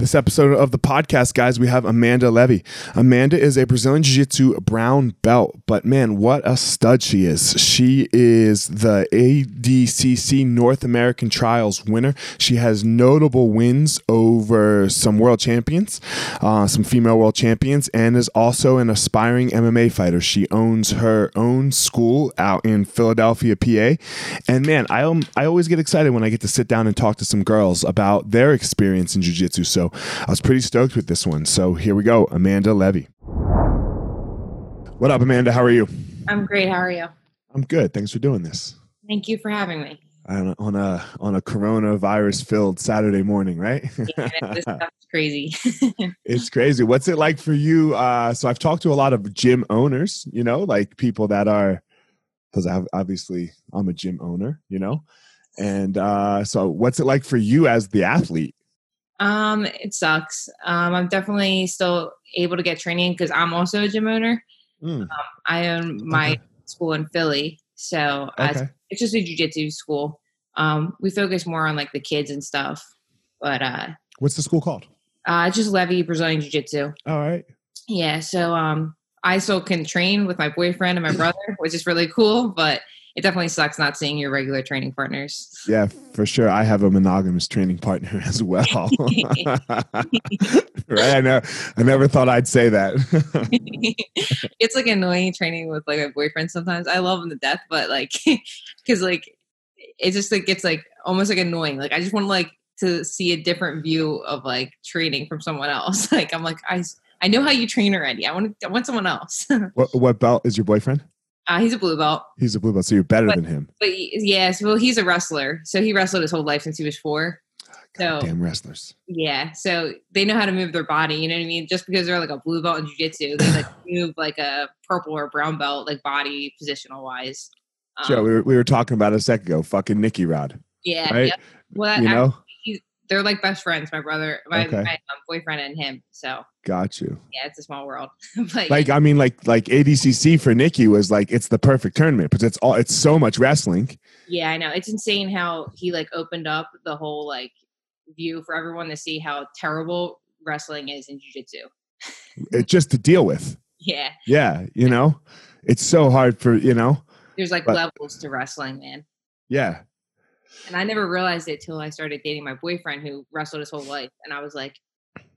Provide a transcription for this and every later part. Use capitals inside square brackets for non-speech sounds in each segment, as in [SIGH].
This episode of the podcast, guys, we have Amanda Leve. Amanda is a Brazilian Jiu Jitsu brown belt, but man, what a stud she is. She is the ADCC North American Trials winner. She has notable wins over some world champions, uh, some female world champions, and is also an aspiring MMA fighter. She owns her own school out in Philadelphia, PA. And man, I, um, I always get excited when I get to sit down and talk to some girls about their experience in Jiu Jitsu. So I was pretty stoked with this one. So here we go, Amanda Leve. What up, Amanda? How are you? I'm great. How are you? I'm good. Thanks for doing this. Thank you for having me. On a on a, on a coronavirus filled Saturday morning, right? Yeah, this stuff's [LAUGHS] crazy. [LAUGHS] it's crazy. What's it like for you? Uh, so I've talked to a lot of gym owners, you know, like people that are, because obviously I'm a gym owner, you know, and uh, so what's it like for you as the athlete? Um, it sucks. Um, I'm definitely still able to get training because I'm also a gym owner. Mm. Um, I own my okay. school in Philly, so okay. as, it's just a jujitsu school. Um, we focus more on like the kids and stuff. But uh, what's the school called? Uh, just Leve Brazilian Jiu Jitsu. All right. Yeah, so um, I still can train with my boyfriend and my brother, which is really cool. But it definitely sucks not seeing your regular training partners. Yeah, for sure. I have a monogamous training partner [LAUGHS] as well. [LAUGHS] right? I know. I never thought I'd say that. [LAUGHS] it's like annoying training with like a boyfriend sometimes. I love him to death, but like, because like it just like gets like almost like annoying. Like I just want to like to see a different view of like training from someone else. Like I'm like I I know how you train already. I want I want someone else. what what belt is your boyfriend? Uh, he's a blue belt. He's a blue belt, so you're better but, than him. But yes, well, he's a wrestler, so he wrestled his whole life since he was four. God so damn wrestlers. Yeah, so they know how to move their body. You know what I mean? Just because they're like a blue belt in jujitsu, they like [SIGHS] move like a purple or brown belt, like body positional wise. Um, Joe, we were, we were talking about a second ago. Fucking Nicky Rod. Yeah. Right. Yep. Well, you know, they're like best friends. My brother, my, okay. my um, boyfriend, and him. So got you. Yeah, it's a small world. [LAUGHS] but, like I mean, like like ADCC for Nicky was like it's the perfect tournament because it's all it's so much wrestling. Yeah, I know. It's insane how he like opened up the whole like view for everyone to see how terrible wrestling is in jujitsu. It, just to deal with. [LAUGHS] Yeah, Yeah, you know, it's so hard for you know. there's like But- levels to wrestling, man. Yeah, And I never realized it till I started dating my boyfriend who wrestled his whole life. And I was like,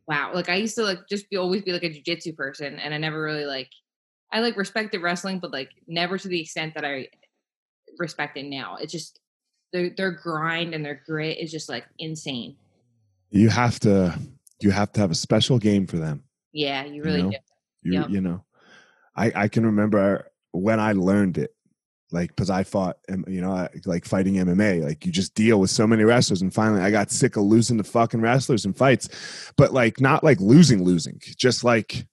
wow. Like I used to like just be always be like a jujitsu person. And I never really like I like respected wrestling, but like never to the extent that I respect it now. It's just their their grind and their grit is just like insane. you have to you have to have a special game for them. Yeah, you really know? do. You Yep. you know, I I can remember when I learned it, like because I fought, you know, like fighting MMA. Like you just deal with so many wrestlers, and finally I got sick of losing to fucking wrestlers in fights, but like not like losing, losing, just like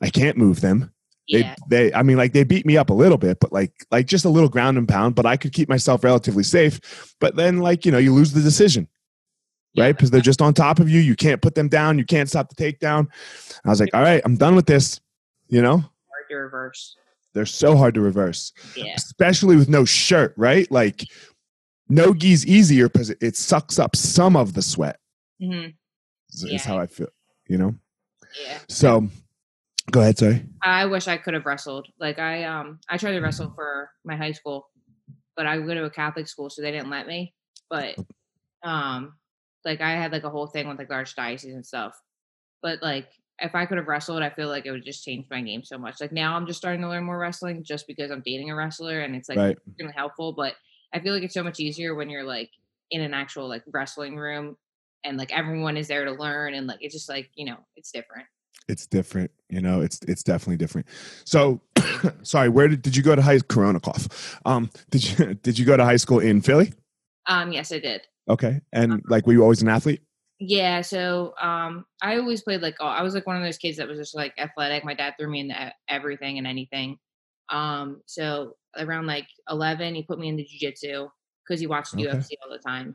I can't move them. They Yeah. they I mean like they beat me up a little bit, but like like just a little ground and pound. But I could keep myself relatively safe. But then like you know you lose the decision yeah. right? Because they're just on top of you. You can't put them down. You can't stop the takedown. I was like, all right, I'm done with this. You know, reverse. They're so hard to reverse, Yeah. especially with no shirt, right? Like, no gi's easier because it, sucks up some of the sweat. hmm Is, is how I feel. You know. Yeah. So, go ahead. Sorry. I wish I could have wrestled. Like I um I tried to wrestle for my high school, but I went to a Catholic school, so they didn't let me. But um like I had like a whole thing with like archdiocese and stuff. But like if I could have wrestled, I feel like it would just change my game so much. Like now I'm just starting to learn more wrestling just because I'm dating a wrestler and it's like right. really helpful. But I feel like it's so much easier when you're like in an actual like wrestling room and like everyone is there to learn and like it's just like, you know, it's different. It's different. You know, it's it's definitely different. So, [COUGHS] sorry. Where did, did you go to high Corona cough? Um, did you [LAUGHS] did you go to high school in Philly? Um, yes, I did. Okay, and like, were you always an athlete? Yeah, so um, I always played like oh, I was like one of those kids that was just like athletic. My dad threw me into everything and anything. Um, so around like eleven, he put me into jujitsu because he watched Okay. UFC all the time.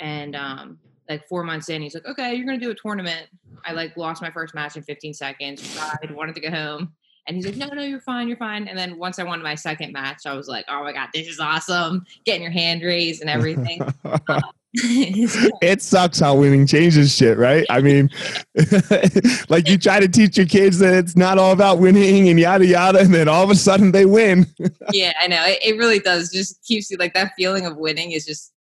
And um, like four months in, he's like, "Okay, you're gonna do a tournament." I like lost my first match in 15 seconds. Cried, wanted to go home, and he's like, "No, no, you're fine, you're fine." And then once I won my second match, I was like, "Oh my god, this is awesome!" Getting your hand raised and everything. [LAUGHS] it sucks how winning changes shit, right? I mean, [LAUGHS] like you try to teach your kids that it's not all about winning and yada yada, and then all of a sudden they win. [LAUGHS] yeah, I know. It, it really does. Just keeps you like that feeling of winning is just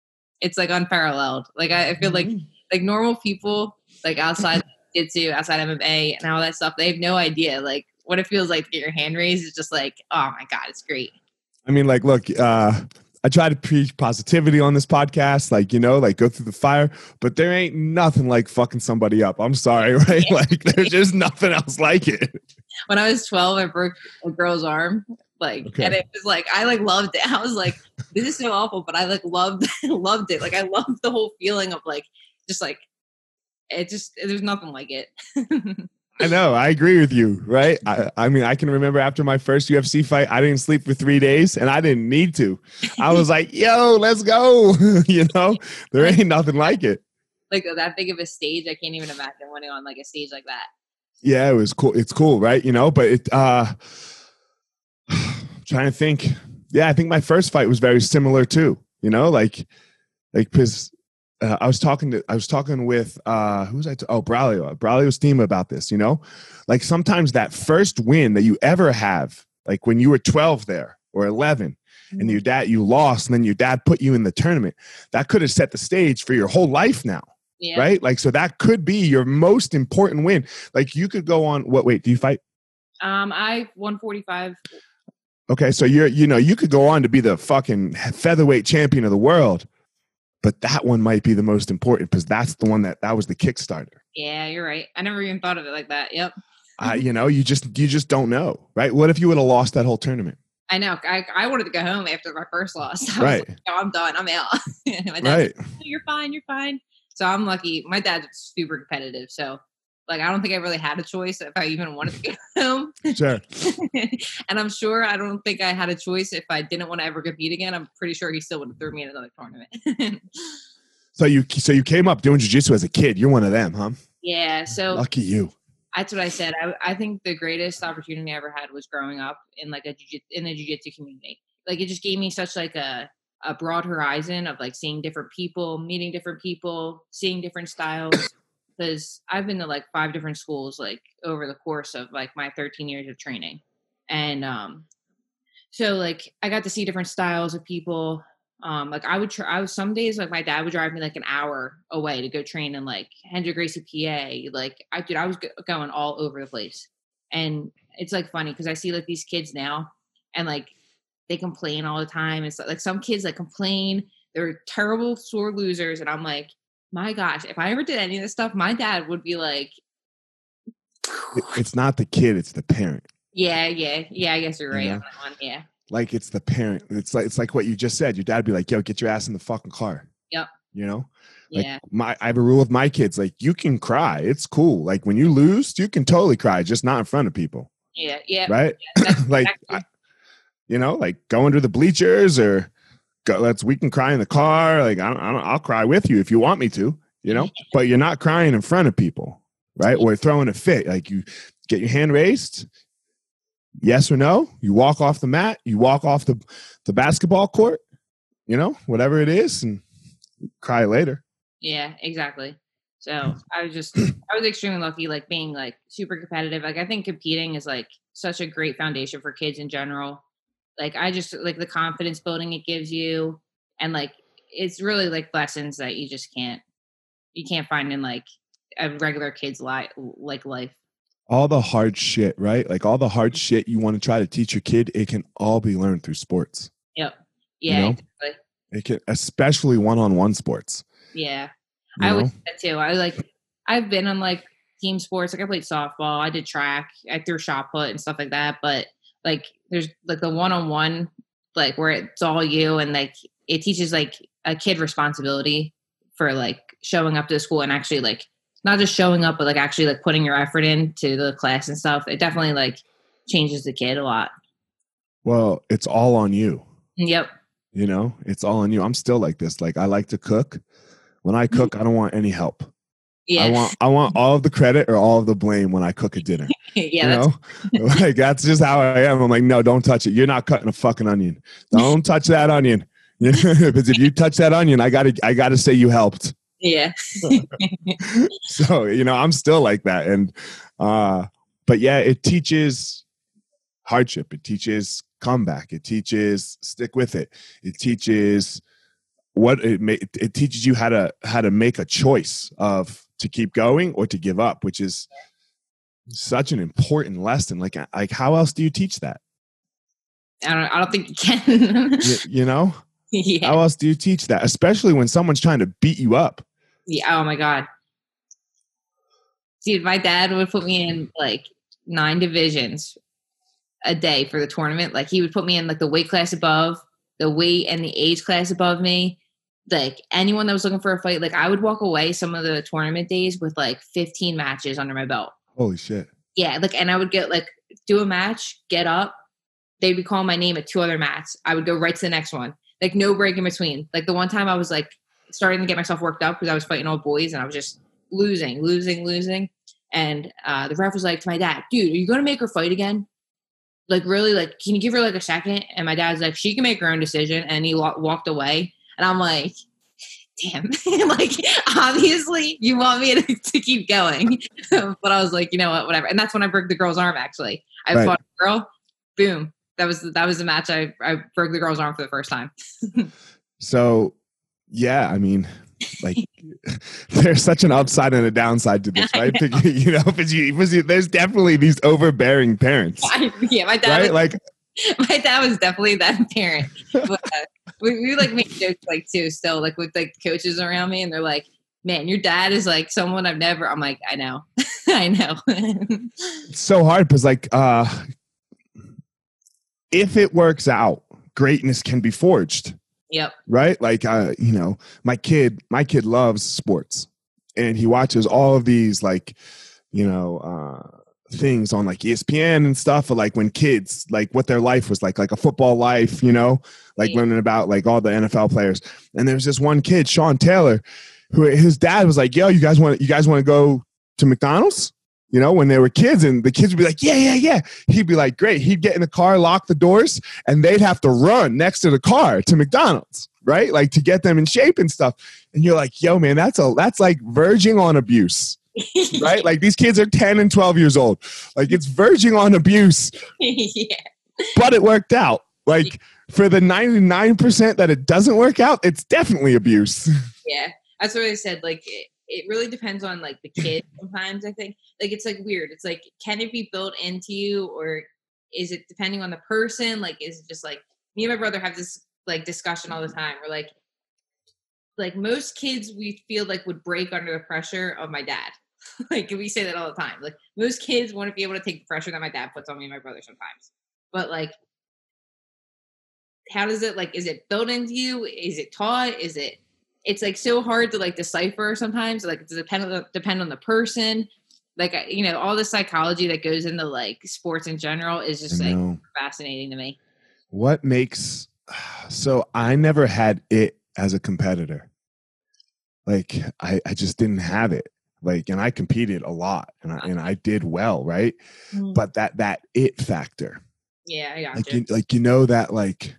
it's like unparalleled. Like I, I feel like like normal people like outside jitsu, outside MMA and all that stuff, they have no idea like what it feels like to get your hand raised is just like, oh my God, it's great. I mean, like, look, uh, I try to preach positivity on this podcast, like, you know, like go through the fire, but there ain't nothing like fucking somebody up. I'm sorry, [LAUGHS] right? Like, there's just nothing else like it. When I was 12, I broke a girl's arm. Like Okay. and it was like I like loved it. [LAUGHS] I was like, this is so awful, but I like loved [LAUGHS] loved it. Like I loved the whole feeling of like just like it just there's nothing like it. I know. I agree with you, right? I, I mean, I can remember after my first UFC fight, I didn't sleep for three days and I didn't need to. I was [LAUGHS] like, yo, let's go. [LAUGHS] you know, there ain't nothing like it. like that big of a stage. I can't even imagine winning on like a stage like that. Yeah, it was cool. It's cool, right? You know, but it, uh, [SIGHS] trying to think. Yeah, I think my first fight was very similar too. You know, like, like, because uh, I was talking to, I was talking with, uh, who was I? T- oh, Braulio, Braulio's team about this. You know, like sometimes that first win that you ever have, like when you were 12 there or 11, and your dad, you lost, and then your dad put you in the tournament, that could have set the stage for your whole life now yeah. right? Like, so that could be your most important win. Like, you could go on. What? Wait, do you fight? Um, I 145. Okay, so you're, you know, you could go on to be the fucking featherweight champion of the world, but that one might be the most important because that's the one that that was the Kickstarter. Yeah, you're right. I never even thought of it like that. Yep. Uh, you know, you just you just don't know, right? What if you would have lost that whole tournament? I know. I, I wanted to go home after my first loss. [LAUGHS] I was Right. like, no, I'm done. I'm out. [LAUGHS] my dad's Right. like, "No, you're fine. You're fine. So I'm lucky. My dad's super competitive. So like, I don't think I really had a choice if I even wanted to go [LAUGHS] home. Sure. [LAUGHS] and I'm sure I don't think I had a choice if I didn't want to ever compete again. I'm pretty sure he still would have threw me in another tournament. [LAUGHS] So you so you came up doing jujitsu as a kid. You're one of them, huh? yeah. So Lucky you. that's what I said. I, I think the greatest opportunity I ever had was growing up in like a jiu- in the jiu-jitsu community. Like it just gave me such like a a broad horizon of like seeing different people, meeting different people, seeing different styles. Because I've been to like five different schools like over the course of like my 13 years of training, and um, so like I got to see different styles of people. Um, like I would try. I was some days like my dad would drive me like an hour away to go train in like Hendrick Gracie, PA. Like I did, I was go- going all over the place, and it's like funny because I see like these kids now, and like they complain all the time. It's like some kids like complain. They're terrible sore losers, and I'm like, my gosh, if I ever did any of this stuff, my dad would be like, It's not the kid, it's the parent. yeah, yeah, yeah. I guess you're right Yeah. on that one. Yeah, Like it's the parent. It's like it's like what you just said. Your dad would be like, "Yo, get your ass in the fucking car." Yep. You know, like yeah, my I have a rule with my kids. Like you can cry. It's cool. Like when you lose, you can totally cry, just not in front of people, yeah, yeah. right? That's [LAUGHS] like exactly- I, you know, like go under the bleachers or go. Let's we can cry in the car. Like I don't, I don't, I'll cry with you if you want me to. You know, [LAUGHS] but you're not crying in front of people, right? Or throwing a fit. Like you get your hand raised. Yes or no? You walk off the mat. You walk off the the basketball court. You know, whatever it is, and cry later. Yeah, exactly. So hmm. I was just [CLEARS THROAT] I was extremely lucky, like being like super competitive. Like I think competing is like such a great foundation for kids in general. Like I just like the confidence building it gives you, and like it's really like lessons that you just can't you can't find in like a regular kid's life like life. all the hard shit, right? Like all the hard mm-hmm. shit you want to try to teach your kid, it can all be learned through sports. Yep. Yeah. know? Exactly. It can, especially one-on-one sports. Yeah. you I know? would say that too. I like I've been on like team sports. Like I played softball, I did track, I threw shot put and stuff like that. But like there's like the one on one, like where it's all you and like it teaches like a kid responsibility for like showing up to the school and actually like not just showing up, but like actually like putting your effort into the class and stuff. It definitely like changes the kid a lot. Well, it's all on you. Yep. You know, it's all on you. I'm still like this. Like I like to cook. When I cook, [LAUGHS] I don't want any help. Yeah. I want I want all of the credit or all of the blame when I cook a dinner. [LAUGHS] yeah. you That's, know, [LAUGHS] like that's just how I am. I'm like, no, don't touch it. You're not cutting a fucking onion. [LAUGHS] Don't touch that onion. because if you touch that onion, I gotta I gotta say you helped. yeah. so you know i'm still like that and uh but yeah it teaches hardship it teaches comeback it teaches stick with it it teaches what it it teaches you how to how to make a choice of to keep going or to give up which is such an important lesson like like how else do you teach that I don't I don't think you can. you, you know [LAUGHS] yeah. how else do you teach that especially when someone's trying to beat you up Yeah. Oh my god. Dude, my dad would put me in like nine divisions a day for the tournament. Like he would put me in like the weight class above, the weight and the age class above me. Like anyone that was looking for a fight, like I would walk away some of the tournament days with like 15 matches under my belt. holy shit Yeah, like and I would get like do a match, get up. They'd be calling my name at two other mats. I would go right to the next one. Like no break in between. Like the one time I was like starting to get myself worked up because I was fighting old boys and I was just losing, losing, losing. And uh, the ref was like to my dad, dude, are you gonna make her fight again? Like really, like can you give her like a second? And my dad's like, she can make her own decision. And he wa- walked away. And I'm like, damn, [LAUGHS] like obviously you want me [LAUGHS] to, to keep going. [LAUGHS] but I was like, you know what, whatever. And that's when I broke the girl's arm. Actually, I Right. fought a girl. Boom. That was that was the match. I I broke the girl's arm for the first time. So, yeah, I mean, like, there's such an upside and a downside to this, right? you know, because you, because you- there's definitely these overbearing parents, I, yeah, my dad. right? Was, Like, [LAUGHS] my dad was definitely that [LAUGHS] parent. But, uh, we, we like make jokes like too. Still, like with like coaches around me, and they're like, "Man, your dad is like someone I've never." I'm like, I know, [LAUGHS] I know. it's so hard because, like, uh, if it works out, greatness can be forged, yep. right? Like, uh, you know, my kid, my kid loves sports, and he watches all of these, like, you know, uh, things on like ESPN and stuff, or like when kids, like what their life was like, like a football life, you know, like learning about like all the NFL players. And there was this one kid, Sean Taylor, who his dad was like, "Yo, you guys want you guys want to go to McDonald's?" You know, when they were kids, and the kids would be like, "Yeah, yeah, yeah." He'd be like, "Great." He'd get in the car, lock the doors, and they'd have to run next to the car to McDonald's, right? Like to get them in shape and stuff. And you're like, "Yo, man, that's a that's like verging on abuse." Right? [LAUGHS] Like these kids are 10 and 12 years old. Like it's verging on abuse, yeah. but it worked out. Like for the 99% that it doesn't work out, it's definitely abuse. [LAUGHS] Yeah. That's what I said. Like it, it really depends on like the kid [CLEARS THROAT] sometimes, I think. Like it's like weird. It's like can it be built into you or is it depending on the person? Like is it just like me and my brother have this like discussion all the time. We're like like most kids we feel like would break under the pressure of my dad. [LAUGHS] like we say that all the time. Like most kids want to be able to take the pressure that my dad puts on me and my brother sometimes. But like how does it like is it built into you? Is it taught? Is it it's like so hard to like decipher sometimes. Like it depend on the, depend on the person. Like you know, all the psychology that goes into like sports in general is just like fascinating to me. What makes [SIGHS] so I never had it as a competitor. Like I, I just didn't have it. Like and I competed a lot and I and I did well, right? But that that it factor. yeah, I got Like you. you like you know that like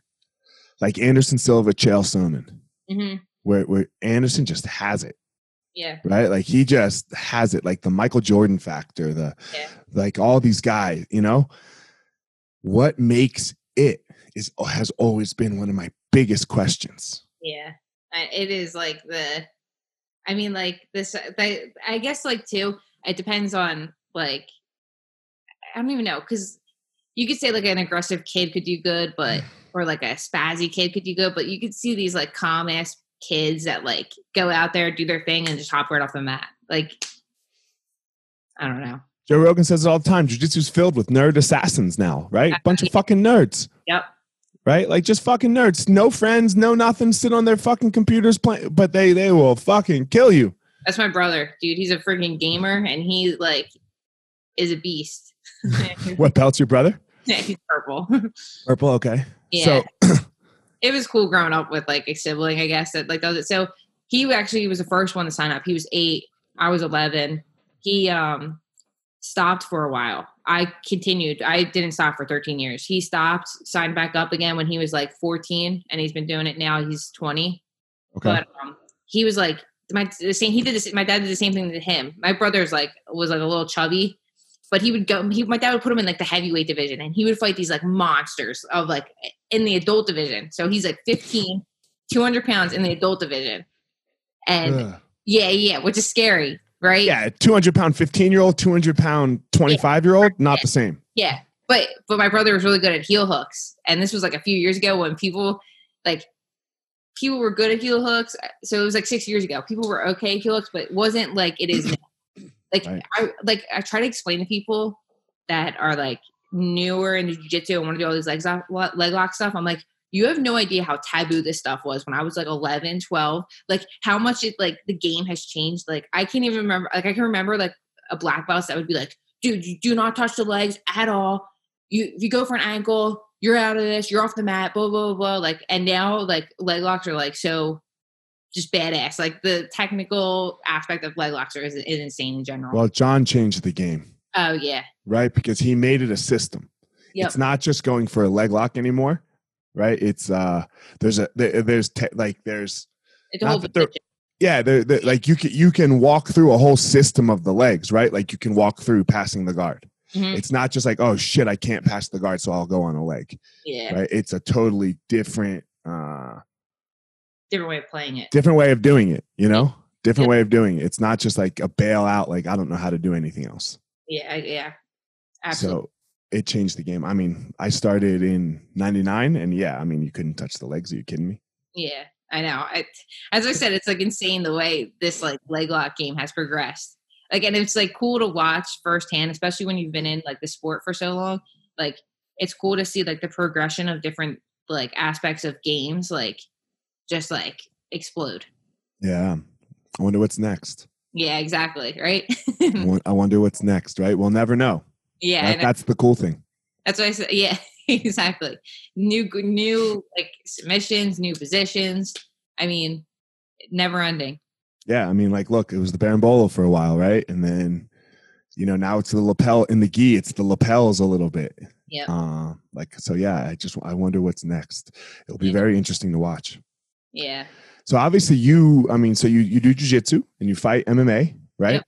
like Anderson Silva, Chael Sonnen, hmm where where Anderson just has it, Yeah, right? Like he just has it, like the Michael Jordan factor, the Yeah. like all these guys, you know. What makes it is has always been one of my biggest questions. yeah. It is like the. I mean, like this. Uh, I, I guess like too. It depends on like. I don't even know because you could say like an aggressive kid could do good, but [SIGHS] or like a spazzy kid could do good, but you could see these like calm ass kids that like go out there, do their thing, and just hop right off the mat. Like, I don't know. Joe Rogan says it all the time. Jiu-jitsu's filled with nerd assassins now, right? Bunch of fucking nerds, Yep. Right? Like just fucking nerds. No friends, no nothing. Sit on their fucking computers playing, but they they will fucking kill you. That's my brother, dude. He's a freaking gamer, and he like is a beast. [LAUGHS] [LAUGHS] What belt's your brother? Yeah, He's purple. [LAUGHS] Purple. Okay. yeah, So [CLEARS THROAT] it was cool growing up with like a sibling, I guess that like does it. So he actually was the first one to sign up. He was eight. I was eleven. He um stopped for a while. I continued. I didn't stop for 13 years. He stopped, signed back up again when he was like 14, and he's been doing it now. He's 20. okay. But um, he was like my the same. He did this. My dad did the same thing to him. My brother's like was like a little chubby, but he would go. He, my dad would put him in like the heavyweight division, and he would fight these like monsters of like in the adult division. So he's like 15, 200 pounds in the adult division, and Ugh. yeah, yeah, which is scary, right? yeah, 200 pound 15 year old, 200 pound 25 year old, not the same. Yeah, but but my brother was really good at heel hooks, and this was like a few years ago when people like people were good at heel hooks. Uh, so it was like six years ago. People were okay at heel hooks, but it wasn't like it is now. [CLEARS THROAT] Like Right. I like I try to explain to people that are like newer in jiu-jitsu and want to do all these leg lock, leg lock stuff. I'm like, you have no idea how taboo this stuff was when I was like 11, 12. Like how much it like the game has changed. Like I can't even remember. Like I can remember like a black belt that would be like, dude, you do not touch the legs at all. You if you go for an ankle, you're out of this. You're off the mat. Blah blah blah. blah. Like and now like leg locks are like so just badass. Like the technical aspect of leg locks are is, is insane in general. Well, John changed the game, oh yeah. right? Because he made it a system. Yep. It's not just going for a leg lock anymore, right? It's uh there's a there, there's te- like there's It's a Not whole that they're- position. yeah, there there- like you can you can walk through a whole system of the legs, right? Like you can walk through passing the guard. Mhm. It's not just like, oh shit, I can't pass the guard, so I'll go on a leg. Yeah. Right? It's a totally different uh Different way of playing it. different way of doing it, you know? Different way of doing it. It's not just like a bailout, like I don't know how to do anything else. Yeah, yeah. Absolutely. So it changed the game. I mean, I started in '99, and yeah, I mean, you couldn't touch the legs. Are you kidding me? Yeah, I know. I, as I said, it's like insane the way this like leg lock game has progressed. Like, and it's like cool to watch firsthand, especially when you've been in like the sport for so long. Like, it's cool to see like the progression of different like aspects of games, like just like explode. Yeah. I wonder what's next. Yeah, exactly. Right. [LAUGHS] I I wonder what's next, right? We'll never know. Yeah, That- that's the cool thing. that's what I said. Yeah, [LAUGHS] exactly. New, new like submissions, new positions. I mean, never ending. Yeah. I mean, like, look, it was the berimbolo for a while, right? And then, you know, now it's the lapel in the gi. It's the lapels a little bit. Yeah. Uh, like, so yeah, I just, I wonder what's next. It'll be Yeah. very interesting to watch. Yeah. So obviously you, I mean, so you, you do jujitsu and you fight MMA, right?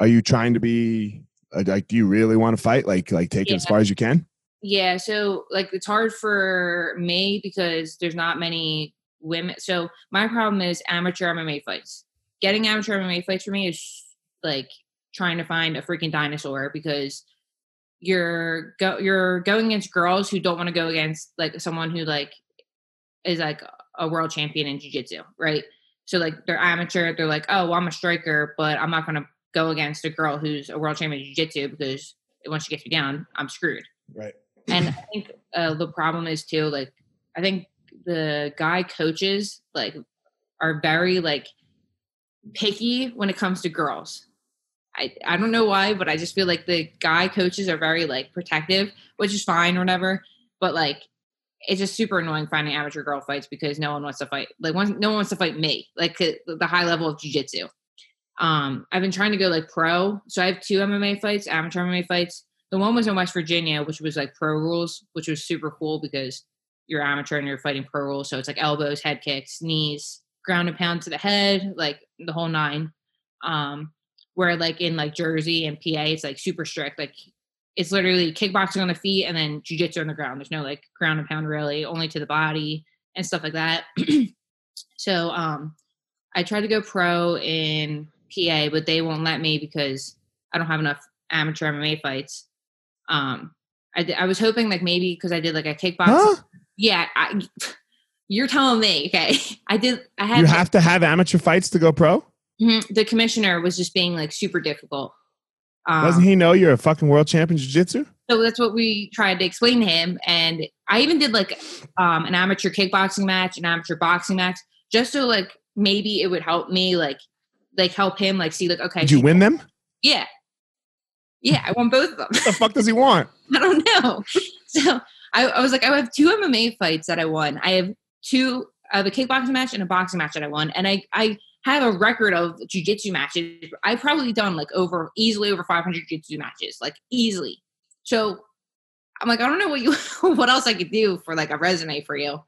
Are you trying to be Uh, like? Do you really want to fight? Like, like take it as far as you can. Yeah, so like it's hard for me because there's not many women. So my problem is amateur MMA fights. Getting amateur MMA fights for me is like trying to find a freaking dinosaur because you're go you're going against girls who don't want to go against like someone who like is like a world champion in jiu-jitsu, right? So like they're amateur, they're like, "Oh, well, I'm a striker, but I'm not going to go against a girl who's a world champion in jiu-jitsu because once she gets me down, I'm screwed." Right. and I think uh, the problem is too like I think the guy coaches like are very like picky when it comes to girls. I I don't know why, but I just feel like the guy coaches are very like protective, which is fine or whatever. But like it's just super annoying finding amateur girl fights because no one wants to fight like one, no one wants to fight me like the, the high level of jiu-jitsu um i've been trying to go like pro. So i have two mma fights amateur mma fights the one was in west virginia which was like pro rules which was super cool because you're amateur and you're fighting pro rules. So it's like elbows head kicks knees ground and pound to the head like the whole nine. Um where like in like jersey and pa it's like super strict. Like it's literally kickboxing on the feet and then jujitsu on the ground. There's no like ground and pound really, only to the body and stuff like that. [CLEARS THROAT] so um I tried to go pro in PA, but they won't let me because I don't have enough amateur MMA fights. Um I, I was hoping like maybe because I did like a kickboxing. Huh? Yeah, I, [LAUGHS] you're telling me, okay? [LAUGHS] I did. I had You like, have to have amateur fights to go pro. Mhm. the commissioner was just being like super difficult. Um, Doesn't he know you're a fucking world champion jiu-jitsu? so that's what we tried to explain to him and i even did like um an amateur kickboxing match an amateur boxing match just so like maybe it would help me like like help him like see like okay Did you win them? yeah. Yeah i won both of them. What the fuck does he want? [LAUGHS] i don't know. So I, I was like i have two mma fights that i won. I have two I have a kickboxing match and a boxing match that i won. And i i have a record of jiu-jitsu matches. I've probably done like over easily over 500 jiu-jitsu matches like easily. So i'm like i don't know what you [LAUGHS] what else i could do for like a resume for you.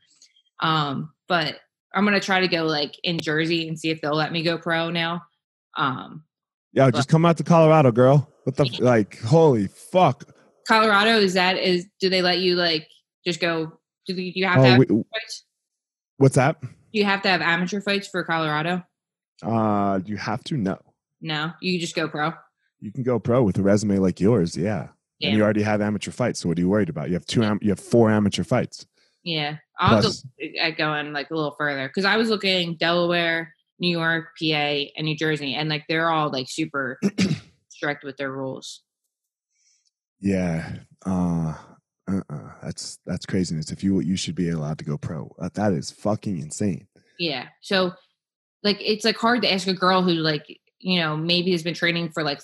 Um but i'm gonna try to go like in jersey and see if they'll let me go pro now um Yo, just come out to Colorado, girl. What the like? Holy fuck! colorado is that is do they let you like just go do you do you have to Oh, have we, fights? what's that? do you have to have amateur fights for colorado Uh, do you have to? No. no you just go pro You can go pro with a resume like yours. Yeah. And you already have amateur fights. So what are you worried about? You have two. Am- you have four amateur fights. Yeah i'll Plus- to going like a little further because i was looking delaware new york pa and new jersey and like they're all like super [CLEARS THROAT] strict with their rules Yeah. Uh. Uh-uh. That's that's craziness. If you you should be allowed to go pro. Uh, that is fucking insane. Yeah. So like it's like hard to ask a girl who like, you know, maybe has been training for like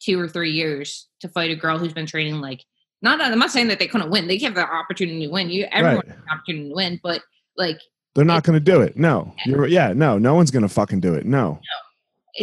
two or three years to fight a girl who's been training like not I'm not saying that they couldn't win. They have the opportunity to win. You everyone Right. has the opportunity to win, but like They're not going to do it. No. You're yeah. No. No one's going to fucking do it. No.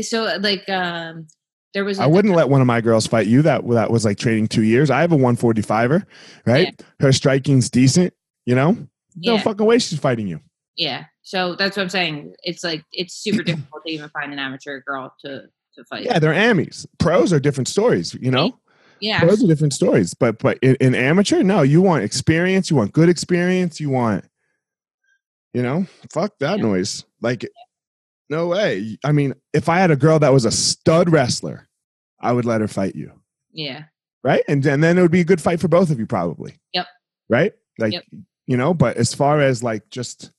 so like um there was I wouldn't let one of my girls fight you. That that was like training two years. I have a 145er, right? Her striking's decent. You know, no fucking way she's fighting you. yeah. So that's what I'm saying. It's like it's super difficult to even find an amateur girl to to fight. Yeah, they're amis. Pros are different stories. You know, Yeah. those are different stories. But but in, in amateur, no, you want experience. You want good experience. You want, you know, fuck that Yeah. noise. Like, no way. I mean, if I had a girl that was a stud wrestler, I would let her fight you. Yeah. right? And and then it would be a good fight for both of you, probably. Yep. Right? Like, Yep. you know, but as far as like just,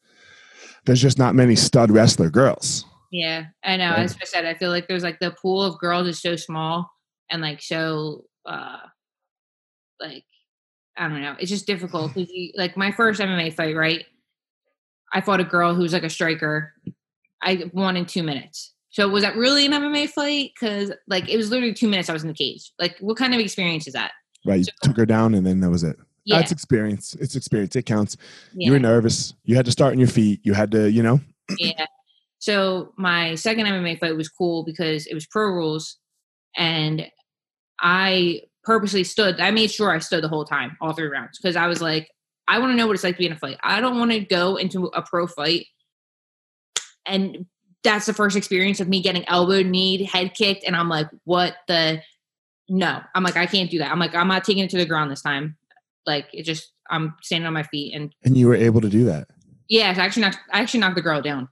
there's just not many stud wrestler girls. Yeah, I know. Right. As I said, I feel like there's like the pool of girls is so small and like so uh like I don't know. It's just difficult because like my first MMA fight, right? I fought a girl who was like a striker. I won in two minutes. So was that really an MMA fight? Because like it was literally two minutes. I was in the cage. Like, what kind of experience is that? Right? You So- took her down, and then that was it. Yeah, That's experience. It's experience. It counts. You were nervous. You had to start on your feet. You had to, you know. yeah. So my second MMA fight was cool because it was pro rules, and I purposely stood. I made sure I stood the whole time, all three rounds, because I was like, I want to know what it's like to be in a fight. I don't want to go into a pro fight and that's the first experience of me getting elbowed, kneed, head kicked, and I'm like, what the no. I'm like, I can't do that. I'm like, I'm not taking it to the ground this time. Like it just I'm standing on my feet and And you were able to do that. yeah, I actually knocked I actually knocked the girl down.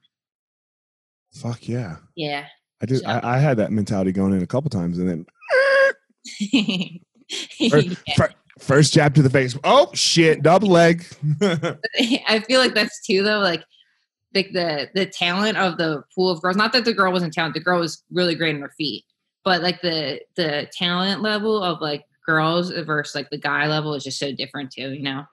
Fuck yeah. Yeah. I did. Yeah. I, I had that mentality going in a couple times, and then [LAUGHS] fir- [LAUGHS] Yeah. fir- first jab to the face. Oh shit! Double leg. [LAUGHS] I feel like that's too though, like like the the talent of the pool of girls. Not that the girl wasn't talented, the girl was really great in her feet, but like the the talent level of like girls versus like the guy level is just so different too. You know?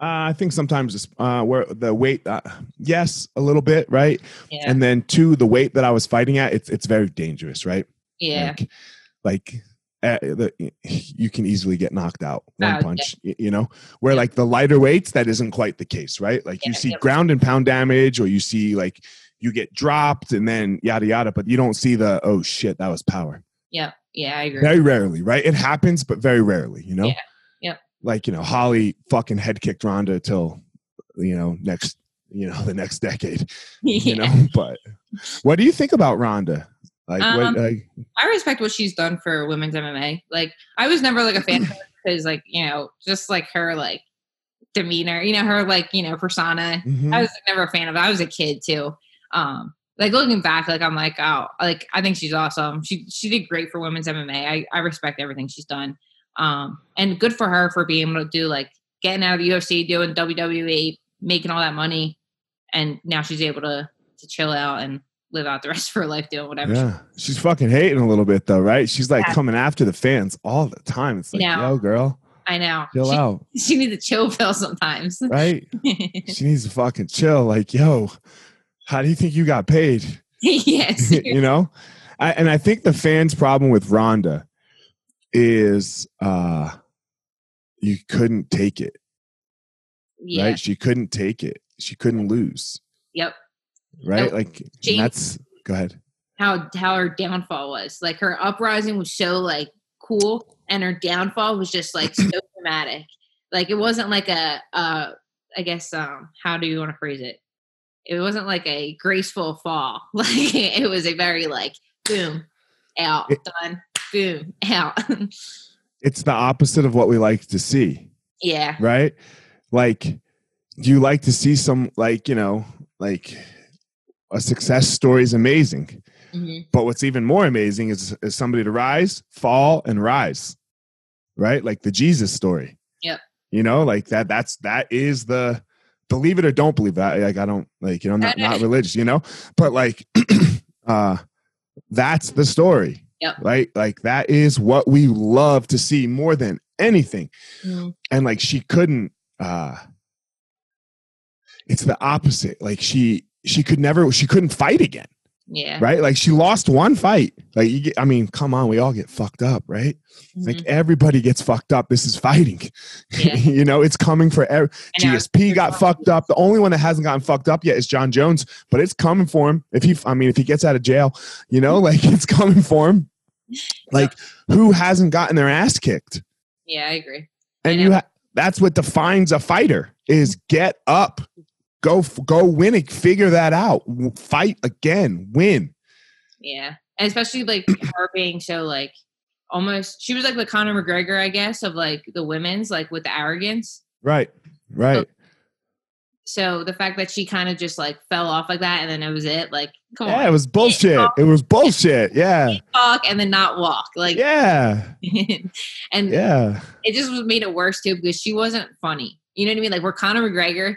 Uh, I think sometimes it's, uh, where the weight, uh, yes, a little bit, right? Yeah. And then two, the weight that I was fighting at, it's it's very dangerous, right? yeah. Like, like uh, the, you can easily get knocked out one Oh, yeah. punch, y- you know. Where Yeah. like the lighter weights, that isn't quite the case, right? Like you see yeah. ground and pound damage, or you see like you get dropped and then yada yada, but you don't see the oh shit, that was power. Yeah. Yeah. I agree. Very rarely, right? It happens, but very rarely, you know. Yeah, yep. Like you know, Holly fucking head kicked Ronda till you know next, you know, [LAUGHS] the next decade, [LAUGHS] yeah. you know. But what do you think about Ronda? Like, Um, I respect what she's done for women's MMA. Like I was never like a fan because like, you know, just like her like demeanor, you know, her like, you know, persona. mhm. I was never a fan of it. I was a kid too. Um like looking back, like I'm like, oh, like I think she's awesome. She she did great for women's MMA. I, I respect everything she's done. Um and good for her for being able to do like getting out of the UFC, doing WWE, making all that money, and now she's able to to chill out and live out the [LAUGHS] rest of her life doing whatever she Yeah, she's fucking hating a little bit though, right? She's like Yeah. coming after the fans all the time. It's like, Yeah. yo, girl, I know. chill she, out, [LAUGHS] she needs a chill pill sometimes. [LAUGHS] right? she needs to fucking chill. Like, yo, how do you think you got paid? yes. you know, I, and I think the fans' problem with Ronda is uh you couldn't take it, Yeah. right? She couldn't take it. She couldn't lose, Yep. Right? Like that's go ahead. How how her downfall was. Like her uprising was so like cool and her downfall was just like so [CLEARS THROAT] dramatic. Like it wasn't like a uh I guess um how do you want to phrase it? It wasn't like a graceful fall. [LAUGHS] Like it was a very like boom, out, It- done, boom, out. [LAUGHS] It's the opposite of what we like to see. yeah. right? Like, do you like to see some, like, you know, like a success story is amazing. hmm But what's even more amazing is, is somebody to rise, fall, and rise, right? Like the Jesus story. Yep. You know, like that, that's, that is the, believe it or don't believe that. Like, I don't, like, you know, I'm not, not [LAUGHS] religious, you know, but like, [CLEARS THROAT] uh, that's the story. Yep. Right. Like, that is what we love to see more than anything Mhm. and like she couldn't uh it's the opposite like she she could never she couldn't fight again Yeah. right? Like she lost one fight. Like you get i mean come on we all get fucked up right? Like Mhm. everybody gets fucked up. This is fighting. Yeah. [LAUGHS] you know it's coming for every I gsp got fucked up. The only one that hasn't gotten fucked up yet is jon jones but it's coming for him. If he i mean if he gets out of jail you know like [LAUGHS] it's coming for him. [LAUGHS] Like who hasn't gotten their ass kicked? Yeah, I agree. And know. you ha- that's what defines a fighter is get up go go win it. Figure that out. Fight again. Win. Yeah. And especially like [CLEARS THROAT] her being so like almost she was like the Conor McGregor, I guess, of like the women's, like with the arrogance. right. Right. So the fact that she kind of just like fell off like that and then it was it, like come yeah it was bullshit. It was bullshit. Yeah. [LAUGHS] Talk and then not walk. Like yeah. [LAUGHS] And yeah. it just was made it worse too because she wasn't funny. You know what I mean? Like we're Conor McGregor,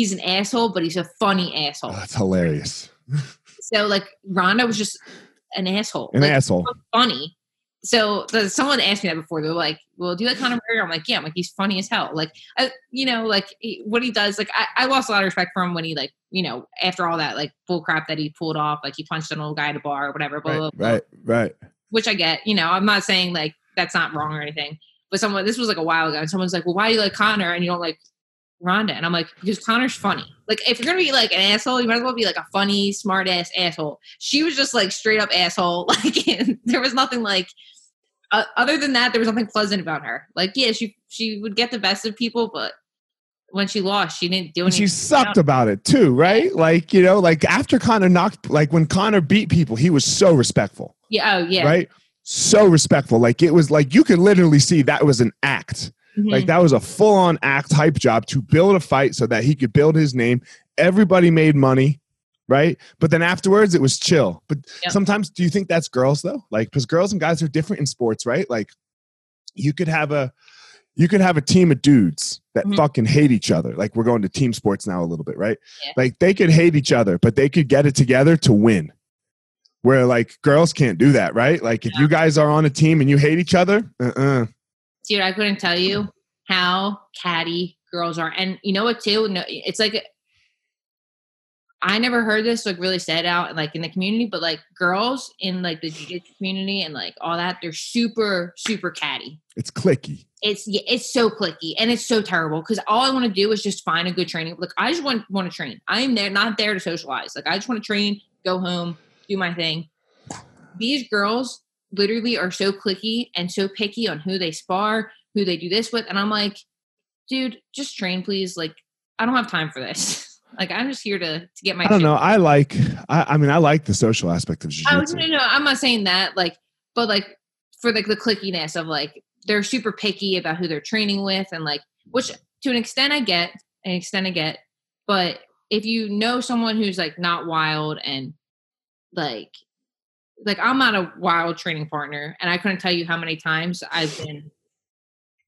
he's an asshole, but he's a funny asshole. oh, that's hilarious So like Ronda was just an asshole. an like, asshole funny. So the, someone asked me that before. They're like, "Well, do you like Conor McGregor?" I'm like, "Yeah." I'm like, "He's funny as hell." Like, I, you know, like he, what he does. Like, I, I lost a lot of respect for him when he, like, you know, after all that, like, bull crap that he pulled off. Like, he punched an old guy at a bar or whatever. Blah, right blah, blah, right right Which I get. You know, I'm not saying like that's not wrong or anything. But someone, this was like a while ago, and someone's like, "Well, why do you like Conor and you don't like Ronda?" And I'm like, "Because Conor's funny. Like, if you're gonna be like an asshole, you might as well be like a funny, smart ass asshole." She was just like straight up asshole. [LAUGHS] Like, there was nothing like uh, other than that. There was nothing pleasant about her. Like, yeah, she she would get the best of people, but when she lost, she didn't do And she sucked about it too, right? Like, you know, like after Conor knocked, like when Conor beat people, he was so respectful, Yeah. Oh, yeah. right? So respectful. Like it was like you could literally see that was an act. Mhm. Like that was a full on act hype job to build a fight so that he could build his name. Everybody made money, right? But then afterwards it was chill. But Yep. sometimes do you think that's girls though? Like because girls and guys are different in sports, right? Like you could have a you could have a team of dudes that Mhm. fucking hate each other. Like we're going to team sports now a little bit, right? Yeah. Like they could hate each other, but they could get it together to win. Where like girls can't do that, right? Like if you guys are on a team and you hate each other, uh-uh. Dude, I couldn't tell you how catty girls are. And you know what too? No, it's like I never heard this like really said out like in the community, but like girls in like the jiu-jitsu community and like all that, they're super, super catty. It's clicky. It's yeah, it's so clicky and it's so terrible because all I want to do is just find a good training. Like I just want want to train. I am there not there to socialize. Like I just want to train, go home, do my thing. These girls literally are so clicky and so picky on who they spar, who they do this with, and I'm like, dude, just train, please. Like I don't have time for this. [LAUGHS] like I'm just here to to get my. I don't know. I like. I, I mean, I like the social aspect of Oh jiu-jitsu. no, no, I'm not saying that. Like, but like for like the clickiness of like they're super picky about who they're training with, and like which to an extent I get, an extent I get. But if you know someone who's like not wild and like like I'm not a wild training partner, and I couldn't tell you how many times I've been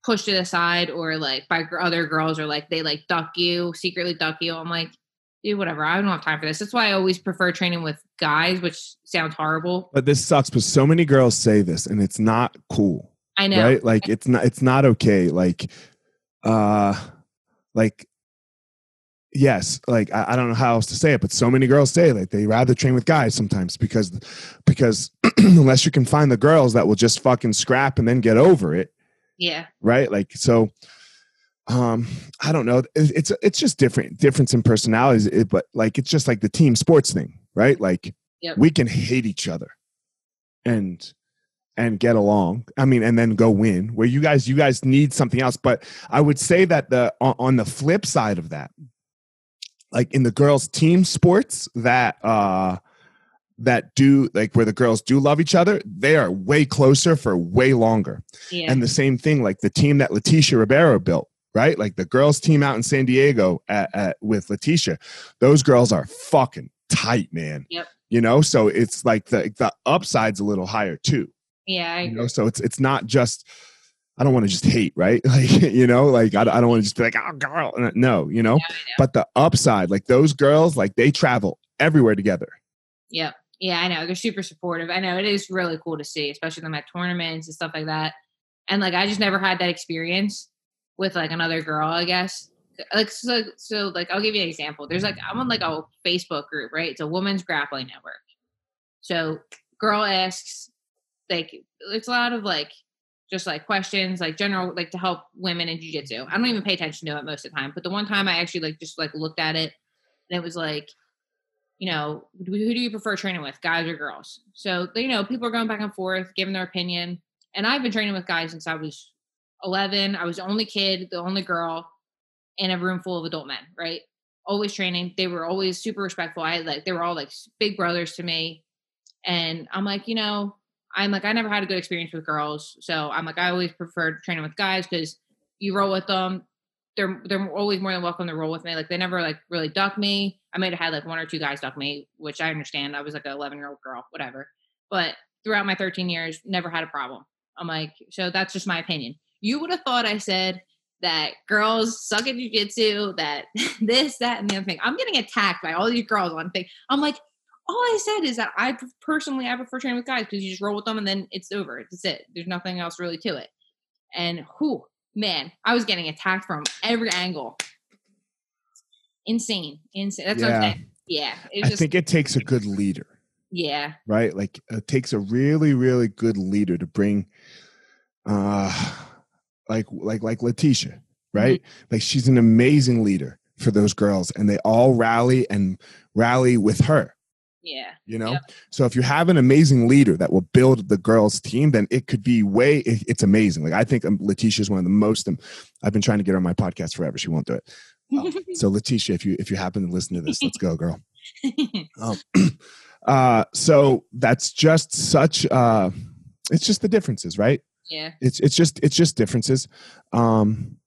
pushed to the side or like by other girls or like they like duck you secretly duck you i'm like dude whatever i don't have time for this that's why i always prefer training with guys which sounds horrible But this sucks. But so many girls say this, and it's not cool, i know right? Like it's not. It's not okay. Like, uh, like. Yes, like I, I don't know how else to say it, but so many girls say like they rather train with guys sometimes because because [CLEARS THROAT] unless you can find the girls that will just fucking scrap and then get over it, yeah. Right? Like so um i don't know. It- it's it's just different difference in personalities it, but like it's just like the team sports thing right? Like Yep. we can hate each other and and get along. I mean and then go win where you guys you guys need something else. But i would say that the on, on the flip side of that like in the girls team sports that uh that do like where the girls do love each other they are way closer for way longer yeah and the same thing, like the team that Leticia Ribeiro built, right? Like the girls' team out in San Diego at, at, with Leticia, those girls are fucking tight, man. Yep. You know, so it's like the the upside's a little higher too. yeah You know, so it's it's not just. I don't want to just hate, right? [LAUGHS] Like you know, like I, I don't want to just be like, oh, girl, uh, no, you know. Yeah, know. But the upside, like those girls, like they travel everywhere together. Yep. Yeah, I know. They're super supportive. I know it is really cool to see, especially them at tournaments and stuff like that. And like I just never had that experience with like another girl, I guess. Like so so like I'll give you an example. There's like I'm on like a Facebook group, right? It's a women's grappling network. So girl asks like it's a lot of like just like questions, like general like to help women in jiu-jitsu. I don't even pay attention to it most of the time. But the one time I actually like just like looked at it and it was like you know, who do you prefer training with, guys or girls? So, you know, people are going back and forth, giving their opinion. And I've been training with guys since I was 11. I was the only kid, the only girl in a room full of adult men, right? Always training. They were always super respectful. I like, they were all like big brothers to me. And I'm like, you know, I'm like, I never had a good experience with girls. So I'm like, I always preferred training with guys because you roll with them. They're they're always more than welcome to roll with me. Like they never like really duck me. I might have had like one or two guys duck me, which I understand. I was like an 11 year old girl, whatever. But throughout my 13 years, never had a problem. I'm like, so that's just my opinion. You would have thought I said that girls suck at jujitsu, that [LAUGHS] this, that, and the other thing. I'm getting attacked by all these girls on thing. I'm like, all I said is that I personally I prefer training with guys because you just roll with them and then it's over. That's it. There's nothing else really to it. And who, man, I was getting attacked from every angle. Insane, insane. That's what Yeah. I'm saying. Yeah, I just think it takes a good leader. yeah, right? Like it takes a really, really good leader to bring, uh, like like like Leticia, right? Like she's an amazing leader for those girls, and they all rally and rally with her. Yeah, You know, Yep. so if you have an amazing leader that will build the girls' team, then it could be way. It, it's amazing. Like I think um, Leticia is one of the most. Um, I've been trying to get her on my podcast forever. She won't do it, Oh, [LAUGHS] so Leticia, if you if you happen to listen to this, let's go, girl. [LAUGHS] Um, [CLEARS THROAT] uh, so that's just such. Uh, it's just the differences, right? yeah. It's it's just it's just differences. Um,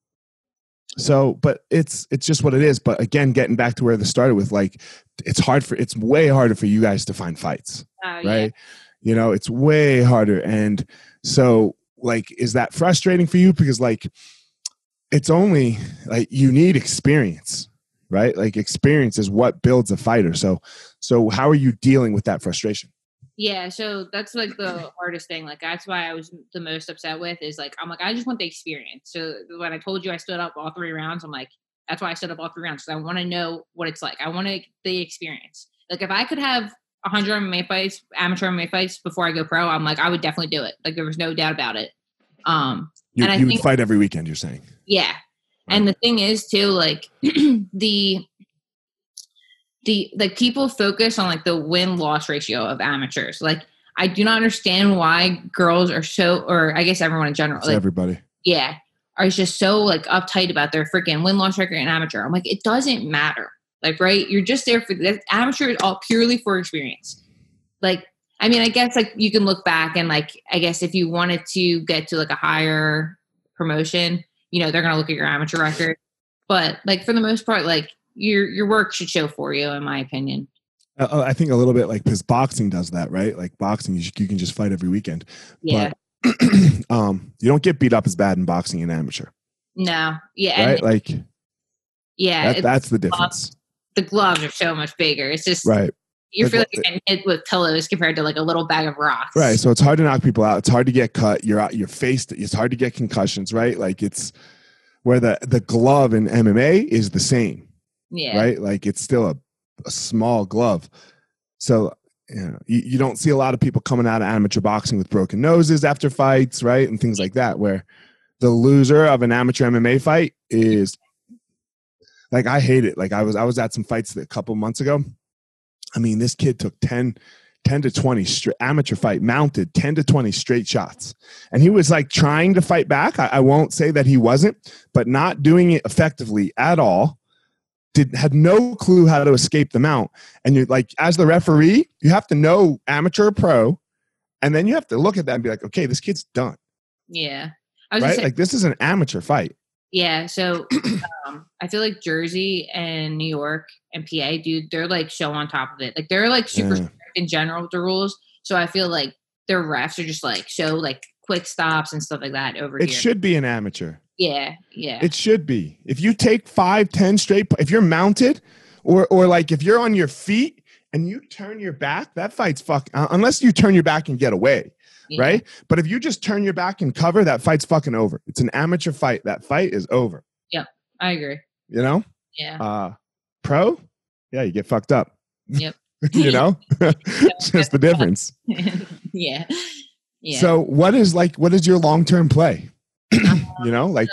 so, but it's it's just what it is. But again, getting back to where this started with, like, it's hard for it's way harder for you guys to find fights, Oh, yeah. right? You know, it's way harder, and so like, is that frustrating for you? Because like, it's only like you need experience, right? Like, experience is what builds a fighter. So, so how are you dealing with that frustration? Yeah, so that's like the hardest thing. Like that's why I was the most upset with is like I'm like I just want the experience. So when I told you I stood up all three rounds, I'm like that's why I set up all three rounds because I want to know what it's like. I want to the experience. Like if I could have 100 MMA fights, amateur MMA fights before I go pro, I'm like I would definitely do it. Like there was no doubt about it. Um, You, And I you would think- fight every weekend. You're saying, yeah. And the thing is too, like [CLEARS THROAT] the the like people focus on like the win loss ratio of amateurs. Like I do not understand why girls are so or I guess everyone in general, like everybody. yeah, are just so like uptight about their freaking win loss record and amateur. I'm like, it doesn't matter. Like, right? You're just there for the amateur is all purely for experience. Like, I mean, I guess like you can look back and like I guess if you wanted to get to like a higher promotion, you know, they're gonna look at your amateur record. But like for the most part, like your your work should show for you, in my opinion. Uh, uh, I think a little bit like because boxing does that, right? Like boxing, you, you can just fight every weekend. Yeah. But [CLEARS THROAT] um, you don't get beat up as bad in boxing in amateur, no. Yeah. right? And Like yeah. that, that's the difference, the gloves are so much bigger. It's just right? You feel like you're getting hit with pillows compared to like a little bag of rocks. Right. So it's hard to knock people out. It's hard to get cut. You're out. You're faced. It's hard to get concussions, right? Like it's where the the glove in MMA is the same, Yeah. right? Like it's still a, a small glove. So you know you, you don't see a lot of people coming out of amateur boxing with broken noses after fights, right, and things like that. Where the loser of an amateur MMA fight is like I hate it. Like I was I was at some fights a couple months ago. I mean, this kid took 10, 10 to 20 straight amateur fight, mounted 10 to 20 straight shots. And he was like trying to fight back. I, I won't say that he wasn't, but not doing it effectively at all. Did had no clue how to escape the mount. And you're like, as the referee, you have to know amateur or pro, and then you have to look at that and be like, okay, this kid's done. Yeah. I was Right? saying, Like this is an amateur fight. yeah. So [CLEARS THROAT] um, I feel like Jersey and New York and PA, dude, they're like so on top of it. Like they're like super Yeah. strict in general with the rules. So I feel like their refs are just like so like quick stops and stuff like that over It here. should be an amateur. Yeah. Yeah. It should be. If you take five, ten straight, if you're mounted, or or like if you're on your feet and you turn your back, that fight's fuck. Uh, unless you turn your back and get away, yeah. right? But if you just turn your back and cover, that fight's fucking over. It's an amateur fight. That fight is over. Yep. I agree. You know, Yeah. uh, pro, yeah, you get fucked up. Yep. [LAUGHS] you know, [LAUGHS] it's just the difference. [LAUGHS] yeah. Yeah. So, what is like? What is your long term play? [CLEARS THROAT] you know, like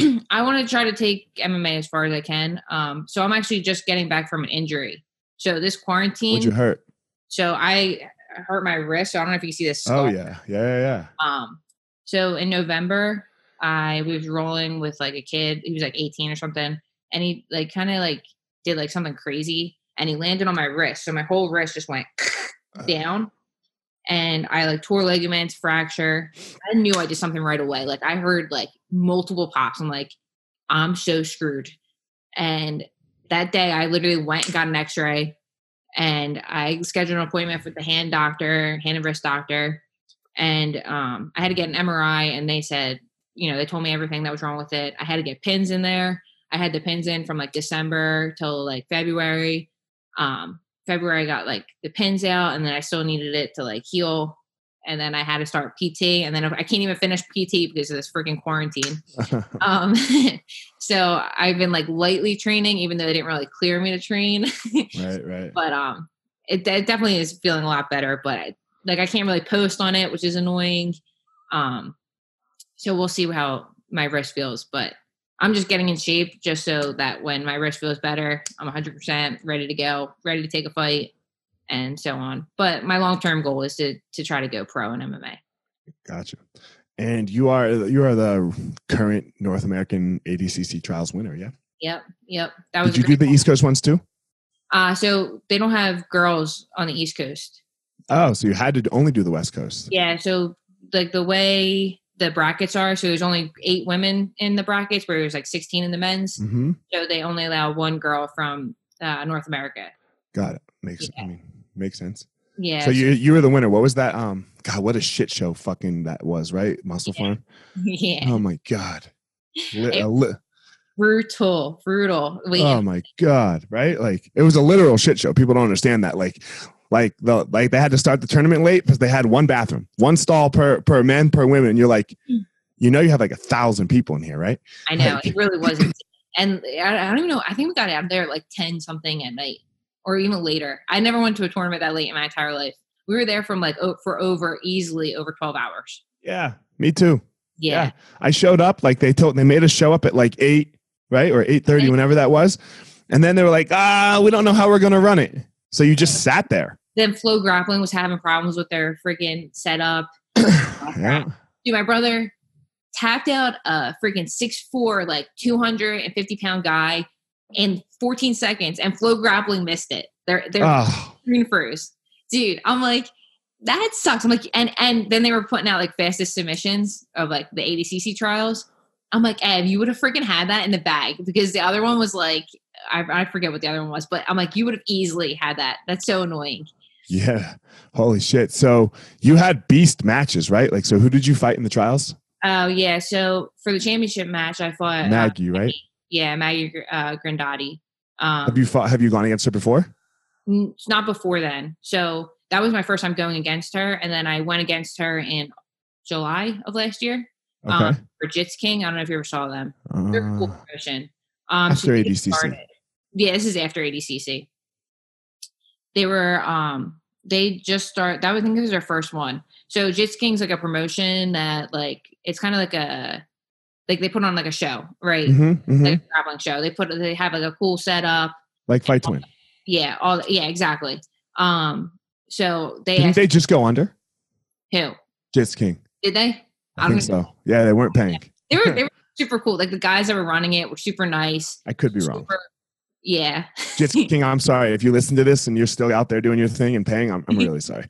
So, [CLEARS THROAT] I want to try to take MMA as far as I can. Um, so I'm actually just getting back from an injury. So this quarantine, would you hurt? so I hurt my wrist. So I don't know if you can see this. Oh scar. yeah, yeah, yeah, Um, so in November, I was rolling with like a kid. He was like 18 or something, and he like kind of like did like something crazy, and he landed on my wrist. So my whole wrist just went down, and I like tore ligaments, fracture. I knew I did something right away. Like I heard like multiple pops. I'm like, I'm so screwed. And that day, I literally went and got an X-ray, and I scheduled an appointment with the hand doctor, hand and wrist doctor, and um, I had to get an MRI. And they said, you know, they told me everything that was wrong with it. I had to get pins in there. I had the pins in from like December till like February. Um, February I got like the pins out, and then I still needed it to like heal. And then I had to start PT, and then I can't even finish PT because of this freaking quarantine. [LAUGHS] Um, [LAUGHS] so I've been like lightly training, even though they didn't really clear me to train. right, [LAUGHS] right. but um, it, it definitely is feeling a lot better. But I, like I can't really post on it, which is annoying. Um, so we'll see how my wrist feels. But I'm just getting in shape just so that when my wrist feels better, I'm 100% ready to go, ready to take a fight, and so on. But my long term goal is to to try to go pro in MMA. Gotcha. And you are you are the current North American ADCC trials winner, yeah? Yep, yep. That was Did you do the East Coast ones too? Uh, so they don't have girls on the East Coast. Oh, so you had to only do the West Coast. Yeah, so like the way the brackets are, so there's only eight women in the brackets, where there's like 16 in the men's. hmm So they only allow one girl from uh, North America. Got it. Makes Yeah. I mean makes sense. Yeah. So you you were the winner. What was that? Um, God, what a shit show fucking that was, right? Muscle Yeah. Farm. [LAUGHS] yeah. Oh my God. Li- It- li- brutal, brutal. Oh my God, right? Like it was a literal shit show. People don't understand that. Like, like the like they had to start the tournament late because they had one bathroom, one stall per per men per women. You're like, Mm. you know, you have like a thousand people in here, right? I know like- it really wasn't. And I, I don't even know. I think we got out of there at like 10 something at night or even later. I never went to a tournament that late in my entire life. We were there from like for over easily over 12 hours. Yeah, me too. Yeah. I showed up like they told they made us show up at like eight, right? Or eight thirty, whenever that was. And then they were like, ah, we don't know how we're gonna run it. So you just sat there. Then Flow Grappling was having problems with their freaking setup. [COUGHS] Yeah. Dude, my brother tapped out a freaking 6'4, like 250 pound guy in 14 seconds, and Flow Grappling missed it. They're they're Oh, screen first. Dude, I'm like, that sucks. I'm like, and and then they were putting out like fastest submissions of like the ADCC trials. I'm like, Ev, you would have freaking had that in the bag because the other one was like, I, I forget what the other one was, but I'm like, you would have easily had that. That's so annoying. Yeah. Holy shit. So you had beast matches, right? Like, so who did you fight in the trials? Oh yeah. So for the championship match, I fought uh, Maggie, right? yeah, Maggie uh, Grindatti. Um, Have you fought have you gone against her before? n- not before then. So that was my first time going against her, and then I went against her in July of last year. Okay. um, for Jits King. I don't know if you ever saw them. They're cool Uh, promotion. Um, after they ADCC. started- Yeah, this is after ADCC. They were um they just start that was I think it was their first one. So Jits King's like a promotion that like it's kind of like a like they put on like a show, right? mhm, mhm. Like a traveling show. They put they have like a cool setup. Like fight to win. Yeah, all yeah, exactly. Um so they Didn't they just go under? who? Jits King. Did they? I, don't think know. so. Yeah, they weren't paying. They were they [LAUGHS] were super cool. Like the guys that were running it were super nice. I could be wrong. Yeah. Jits [LAUGHS] King, I'm sorry. If you listen to this and you're still out there doing your thing and paying, I'm, I'm really [LAUGHS] sorry.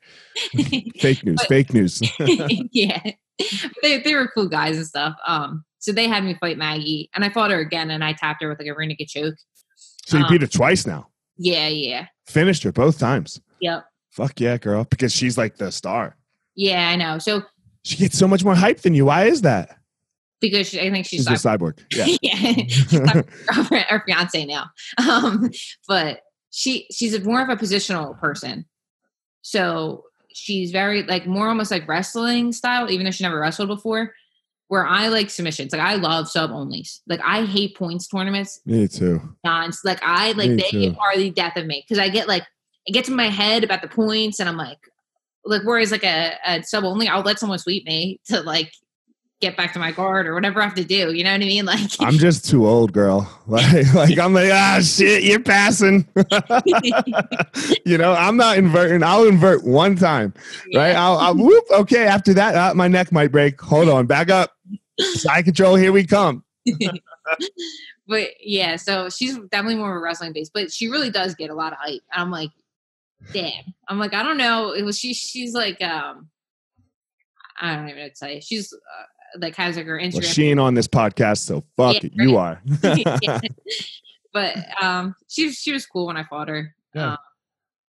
Fake news, But- fake news. [LAUGHS] yeah. They they were cool guys and stuff. Um so they had me fight Maggie and I fought her again and I tapped her with like a renegade choke. so you Um, beat her twice now. Yeah, yeah. Finished her both times. Yep. Fuck yeah, girl. Because she's like the star. Yeah, I know. So She gets so much more hype than you. Why is that? Because she, I think she's, She's just cyborg. [LAUGHS] Yeah. yeah. girlfriend or fiance now. [LAUGHS] Um, but she she's a more of a positional person. So she's very like more almost like wrestling style, even though she never wrestled before. Where I like submissions, like I love sub onlys. Like I hate points tournaments. Me too. Non, like I like Me they too. are the death of me because I get like it gets in my head about the points, and I'm like, like whereas like a, a sub only, I'll let someone sweep me [LAUGHS] to like get back to my guard or whatever I have to do. You know what I mean? [LAUGHS] Like I'm just too old, girl. [LAUGHS] Like, like I'm like, ah, shit, you're passing. [LAUGHS] you know, I'm not inverting. I'll invert one time, right? I'll, I'll whoop. Okay, after that, uh, my neck might break. Hold on, back up. Side control. Here we come. but yeah, so she's definitely more of a wrestling base, but she really does get a lot of hype. I'm like, damn. I'm like, I don't know. It was she. She's like, um, I don't even know what to say. She's uh, like has like her Instagram. Well, she ain't on this podcast, so fuck Yeah, it. You are. [LAUGHS] Yeah. [LAUGHS] [LAUGHS] but um, she she was cool when I fought her. Yeah. Um,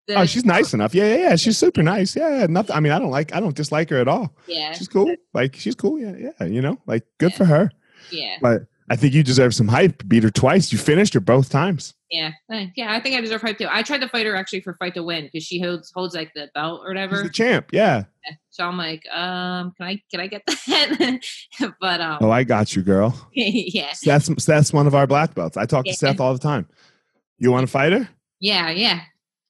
the- oh, she's nice enough. Yeah, yeah, yeah. She's super nice. Yeah, yeah, nothing. I mean, I don't like. I don't dislike her at all. yeah, She's cool. Like she's cool. Yeah, yeah. You know, like good Yeah. for her. yeah, But I think you deserve some hype. Beat her twice. You finished her both times. Yeah, yeah. I think I deserve hype too. I tried to fight her actually for fight to win because she holds holds like the belt or She's whatever. the champ. Yeah. So I'm like, um, can I can I get [LAUGHS] that? [LAUGHS] but um, Oh, I got you, girl. [LAUGHS] yeah, Seth's, Seth's one of our black belts. I talk to Yeah. Seth all the time. You want to fight her? yeah, yeah.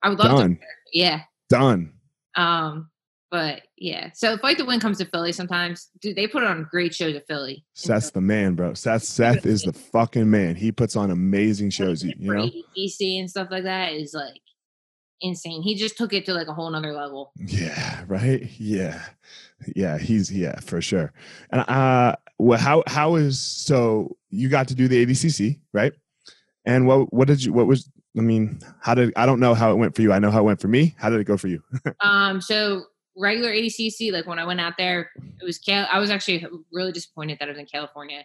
I would love Done. to. Yeah. Done. Um, but yeah. So fight the win comes to Philly sometimes. Dude, they put on great shows at Philly. Seth's the man, bro. Seth Seth is the fucking man. He puts on amazing shows. You, know. ADCC and stuff like that is like insane. He just took it to like a whole nother level. Yeah. Right. Yeah. Yeah. He's yeah for sure. And uh, well, how how is so you got to do the ADCC right? And what what did you what was I mean, how did I don't know how it went for you. I know how it went for me. How did it go for you? [LAUGHS] um, so regular ADCC, like when I went out there, it was Cal- I was actually really disappointed that I was in California.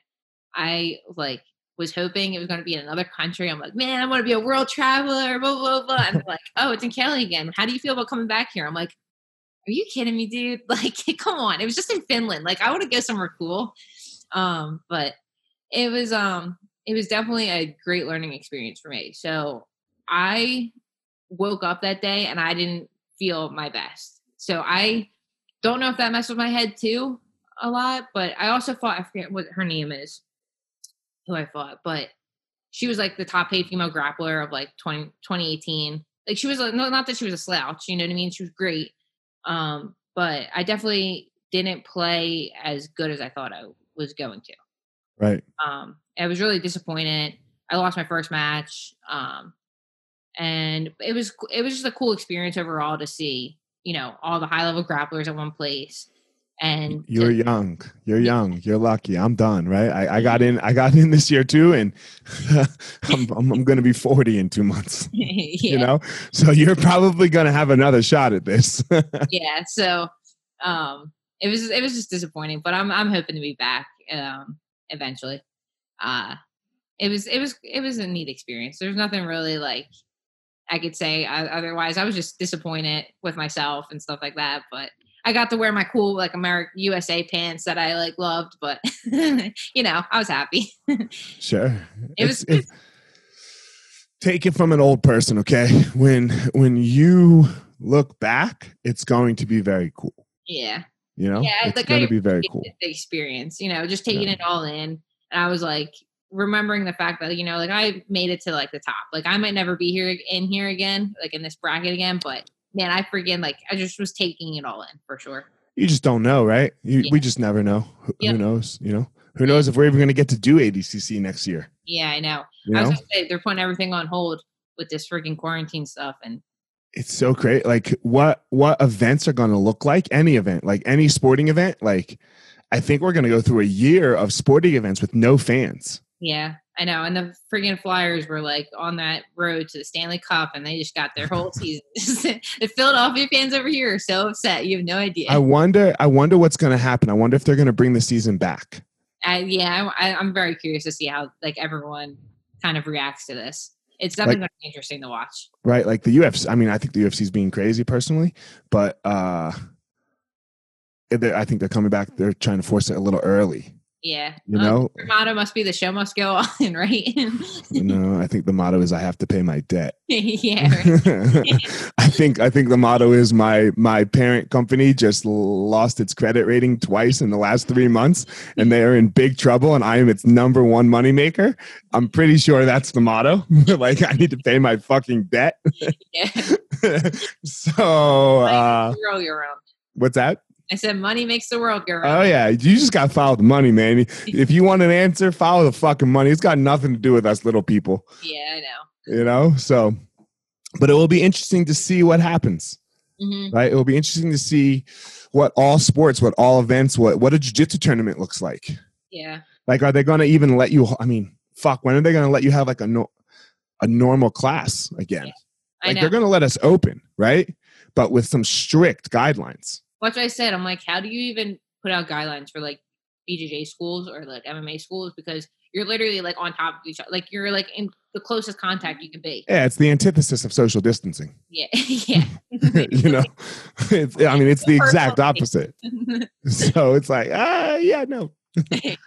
I like was hoping it was going to be in another country. I'm like, man, I want to be a world traveler, blah blah blah. And like, oh, it's in Cali again. How do you feel about coming back here? I'm like, are you kidding me, dude? [LAUGHS] Like, come on. It was just in Finland. Like, I want to go somewhere cool. Um, but it was um it was definitely a great learning experience for me. So I woke up that day and I didn't feel my best. So I don't know if that messed with my head too a lot, but I also fought, I forget what her name is, who I fought, but she was like the top paid female grappler of like 20, 2018. Like she was, no, not that she was a slouch, you know what I mean? She was great. Um, but I definitely didn't play as good as I thought I was going to. Right. Um, I was really disappointed. I lost my first match. Um, and it was it was just a cool experience overall to see you know all the high level grapplers at one place and you're to, young. You're young. You're lucky. I'm done right? I, I got in i got [LAUGHS] in this year too and [LAUGHS] i'm, I'm, I'm gonna be 40 in two months [LAUGHS] yeah. you know? So you're probably gonna have another shot at this. Yeah so um it was it was just disappointing but i'm i'm hoping to be back um eventually. Uh it was it was it was a neat experience. There's nothing really like I could say uh, otherwise. I was just disappointed with myself and stuff like that. But I got to wear my cool like American USA pants that I like loved. But [LAUGHS] you know, I was happy. [LAUGHS] sure, it was. Take it from an old person, okay? When when you look back, it's going to be very cool. Yeah. You know, yeah, it's like going to be very cool. The experience, you know, just taking yeah. it all in. And I was like, remembering the fact that you know like i made it to like the top. Like i might never be here in here again like in this bracket again but man i freaking like i just was taking it all in for sure. You just don't know right? You, yeah. we just never know. Who, yep. who, knows you know? Who knows if we're even going to get to do adcc next year. Yeah i know, you i was gonna say they're putting everything on hold with this freaking quarantine stuff and it's so great like what what events are going to look like? Any event like any sporting event? Like i think we're going to go through a year of sporting events with no fans yeah, I know. And the friggin' Flyers were like on that road to the Stanley Cup, and they just got their whole [LAUGHS] season. [LAUGHS] the Philadelphia fans over here are so upset. You have no idea. I wonder. I wonder what's going to happen. I wonder if they're going to bring the season back. I, yeah, I, I'm very curious to see how like everyone kind of reacts to this. It's definitely like, going to be interesting to watch. Right, like the UFC. I mean, I think the UFC is being crazy personally, but uh I think they're coming back. They're trying to force it a little early. Yeah. You um, know, motto must be the show must go on, [LAUGHS] right? you no, I think the motto is I have to pay my debt. [LAUGHS] yeah. [LAUGHS] I think I think the motto is my my parent company just lost its credit rating twice in the last three months, and they are in big trouble, and I am its number one moneymaker. I'm pretty sure that's the motto. like I need to pay my fucking debt. yeah. so uh, your own. What's that? I said money makes the world go round. Oh yeah, you just got to follow the money, man. [LAUGHS] if you want an answer, follow the fucking money. It's got nothing to do with us little people. Yeah, I know. You know, so, but it will be interesting to see what happens. Mm-hmm. Right, it will be interesting to see what all sports, what all events, what what a jiu-jitsu tournament looks like. Yeah. Like, are they going to even let you? I mean, fuck, when are they going to let you have like a no, a normal class again? Yeah. Like they're going to let us open, right? But with some strict guidelines. That's what I said. I'm like, how do you even put out guidelines for like BJJ schools or like MMA schools? Because you're literally like on top of each other. Like you're like in the closest contact you can be. Yeah, it's the antithesis of social distancing. [LAUGHS] Yeah, yeah. [LAUGHS] you know, it's, I mean, it's the exact opposite. [LAUGHS] so it's like, ah, uh, yeah, no.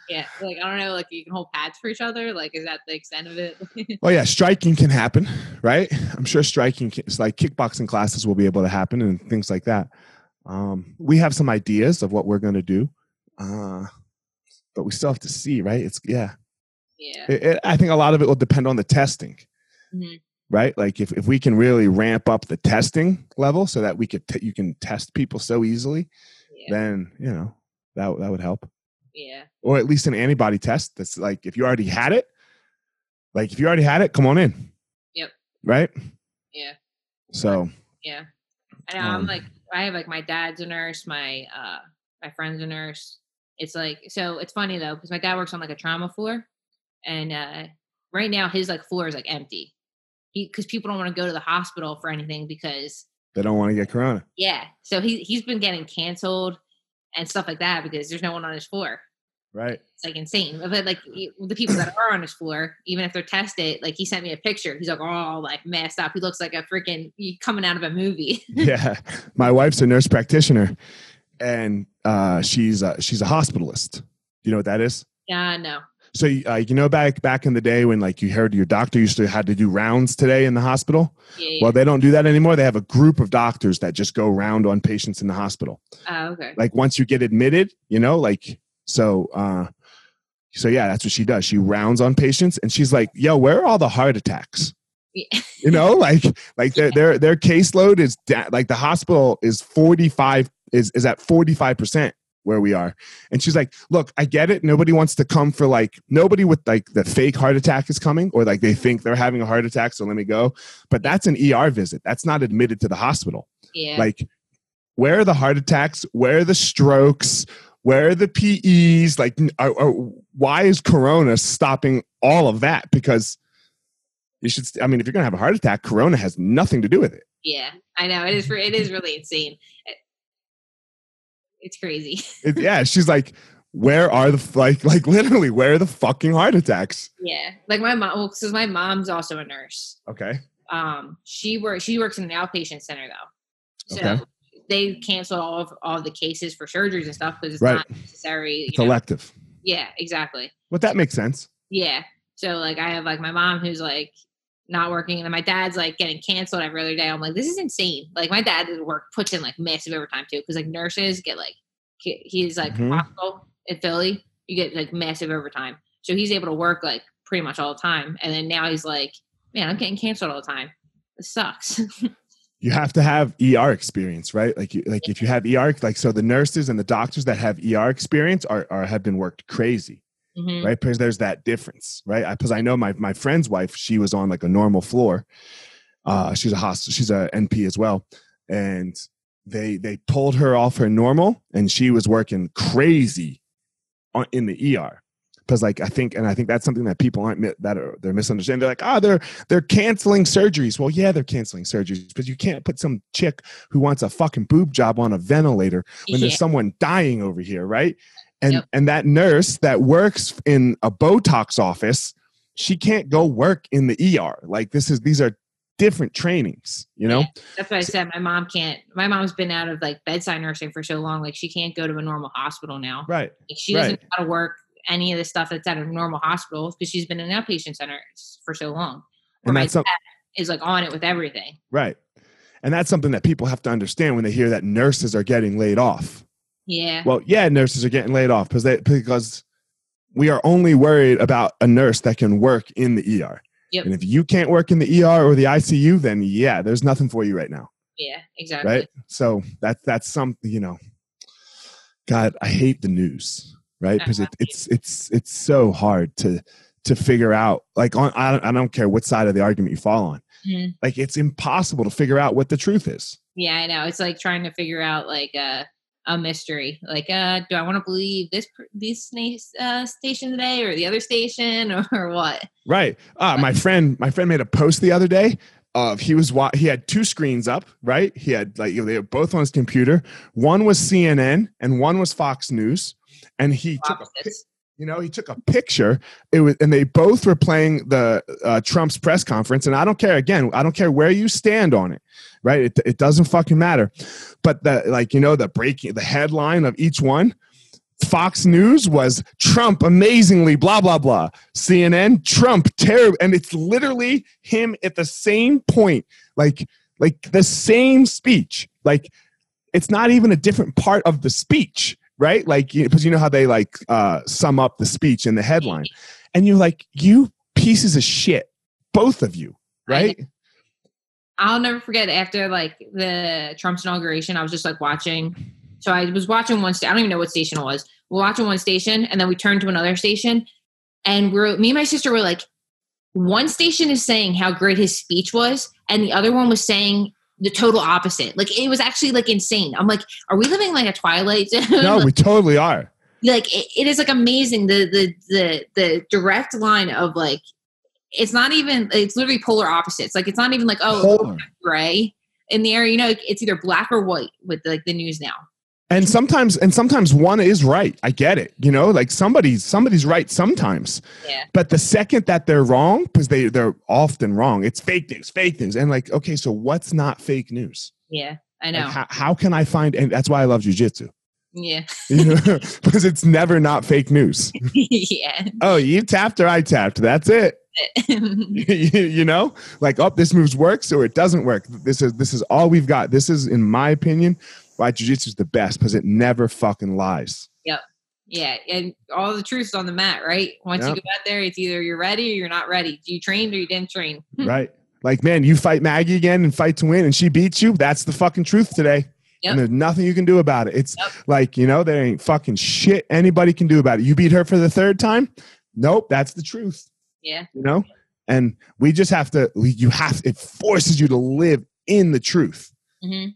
yeah, like I don't know, like you can hold pads for each other. Like, is that the extent of it? well, yeah, striking can happen, right? I'm sure striking, can, it's like kickboxing classes will be able to happen and things like that. Um, we have some ideas of what we're going to do, uh, but we still have to see, right? It's yeah. Yeah. It, it, I think a lot of it will depend on the testing, mm-hmm. right? Like if, if we can really ramp up the testing level so that we could t- you can test people so easily, yeah. then you know that that would help. Yeah. Or at least an antibody test that's like if you already had it, like if you already had it, come on in. Yep. Right. Yeah. So. Yeah. I know. Um, I'm like I have like my dad's a nurse, my uh my friend's a nurse. It's like so it's funny though because my dad works on like a trauma floor, and uh right now his like floor is like empty. He because people don't want to go to the hospital for anything because They don't want to get corona. yeah. So he he's been getting canceled and stuff like that because there's no one on his floor. Right. It's like insane. But like the people that are on his floor, even if they're tested, like he sent me a picture. He's like all like messed up. He looks like a freaking coming out of a movie. [LAUGHS] yeah. My wife's a nurse practitioner and uh, she's a, she's a hospitalist. You know what that is? yeah, no. So uh, you know back back in the day when like you heard your doctor used to had to do rounds today in the hospital. Yeah. Well, they don't do that anymore. They have a group of doctors that just go round on patients in the hospital. Oh, okay. Like once you get admitted, you know, like so. uh So yeah, that's what she does. She rounds on patients, and she's like, "Yo, where are all the heart attacks?" Yeah. You know, [LAUGHS] like like their their their caseload is da- like the hospital is forty five is is at forty five percent where we are. And she's like, look, I get it. Nobody wants to come for like nobody with like the fake heart attack is coming or like they think they're having a heart attack. So let me go. But that's an ER visit. That's not admitted to the hospital. Yeah. Like, where are the heart attacks? Where are the strokes? Where are the PEs? Like, are, are, why is Corona stopping all of that? Because you should, I mean, if you're going to have a heart attack, Corona has nothing to do with it. yeah. I know. It is it is really insane. It's crazy. [LAUGHS] It- yeah. She's like, where are the, like, like literally, where are the fucking heart attacks? Yeah. Like my mom well, because my mom's also a nurse. Okay. Um she works she works in an outpatient center though. So Okay. They cancel all of all of the cases for surgeries and stuff because it's Right. not necessary. It's know? elective. Yeah, exactly. But that makes sense. Yeah. So like I have like my mom who's like not working and then my dad's like getting canceled every other day. I'm like, this is insane. Like my dad at work puts in like massive overtime too because like nurses get like he's like Mhm. hospital in Philly, you get like massive overtime. So he's able to work like pretty much all the time. And then now he's like, man, I'm getting canceled all the time. This sucks. [LAUGHS] you have to have ER experience, right? Like, you, like if you have ER, like so, the nurses and the doctors that have ER experience are, are have been worked crazy, Mhm. right? Because there's that difference, right? Because I know my my friend's wife, she was on like a normal floor. Uh, she's a host, she's a NP as well, and they they pulled her off her normal, and she was working crazy on, in the ER. Because like I think, and I think that's something that people aren't that are they're misunderstanding. They're like, ah, they're they're canceling surgeries. Well, yeah, they're canceling surgeries, but you can't put some chick who wants a fucking boob job on a ventilator when Yeah. there's someone dying over here, right? And Yep. and that nurse that works in a Botox office, she can't go work in the ER. Like this is these are different trainings, you know? Yeah. That's what I said. My mom can't. My mom's been out of like bedside nursing for so long. Like she can't go to a normal hospital now. Right. Like, she doesn't know how to work any of the stuff that's at a normal hospital because she's been in outpatient centers for so long. And my that's some, is like on it with everything. right. And that's something that people have to understand when they hear that nurses are getting laid off. Yeah. Well, yeah, nurses are getting laid off because they because we are only worried about a nurse that can work in the ER. Yep. And if you can't work in the ER or the ICU, then yeah, there's nothing for you right now. yeah. Exactly. Right. So that's that's something, you know. God, I hate the news, right? Because it, it's it's it's so hard to to figure out. Like on I don't, I don't care what side of the argument you fall on. Mhm. Like it's impossible to figure out what the truth is. Yeah, I know. It's like trying to figure out like a a mystery. Like, uh, do I want to believe this this uh, station today or the other station [LAUGHS] or, what? Right. Uh, my friend, my friend made a post the other day of he was he had two screens up. Right. He had like they were both on his computer. One was CNN and one was Fox News. And he took a you know he took a picture. It was and they both were playing the uh, Trump's press conference. And I don't care. Again, I don't care where you stand on it. Right. It it doesn't fucking matter. But the like you know the breaking the headline of each one. Fox News was Trump amazingly blah blah blah. CNN Trump terrible, and it's literally him at the same point, like like the same speech. Like it's not even a different part of the speech, right? Like because you know how they like uh, sum up the speech in the headline, and you're like you pieces of shit, both of you, right? I'll never forget after like the Trump's inauguration, I was just like watching. So I was watching one station. I don't even know what station it was. We're watching one station, and then we turned to another station, and we're me and my sister were like, one station is saying how great his speech was, and the other one was saying the total opposite. Like it was actually like insane. I'm like, are we living like a Twilight Zone? [LAUGHS] No, we totally are. like it, it is like amazing the the the the direct line of like it's not even it's literally polar opposites. Like it's not even like oh Polar. gray in the area. You know, it's either black or white with like the news now. And sometimes and sometimes one is right. I get it. You know, like somebody's somebody's right sometimes. Yeah. But the second that they're wrong, because they they're often wrong, it's fake news, fake news. And like, okay, so what's not fake news? Yeah, I Like, know. how, how can I find and that's why I love jujitsu. yeah, [LAUGHS] You know, because it's never not fake news. [LAUGHS] yeah. Oh, you tapped or I tapped. That's it. [LAUGHS] you, you know, like oh, this moves works or it doesn't work. This is this is all we've got. This is, in my opinion, why jujitsu is the best because it never fucking lies. Yep. Yeah, and all the truth's on the mat, right? Once Yep. you go out there, it's either you're ready or you're not ready. Do you train or you didn't train? right? Like, man, you fight Maggie again and fight to win, and she beats you. That's the fucking truth today. Yep. And there's nothing you can do about it. It's Yep. like, you know, there ain't fucking shit anybody can do about it. You beat her for the third time? Nope, that's the truth. Yeah, you know and we just have to we- you have it forces you to live in the truth hmm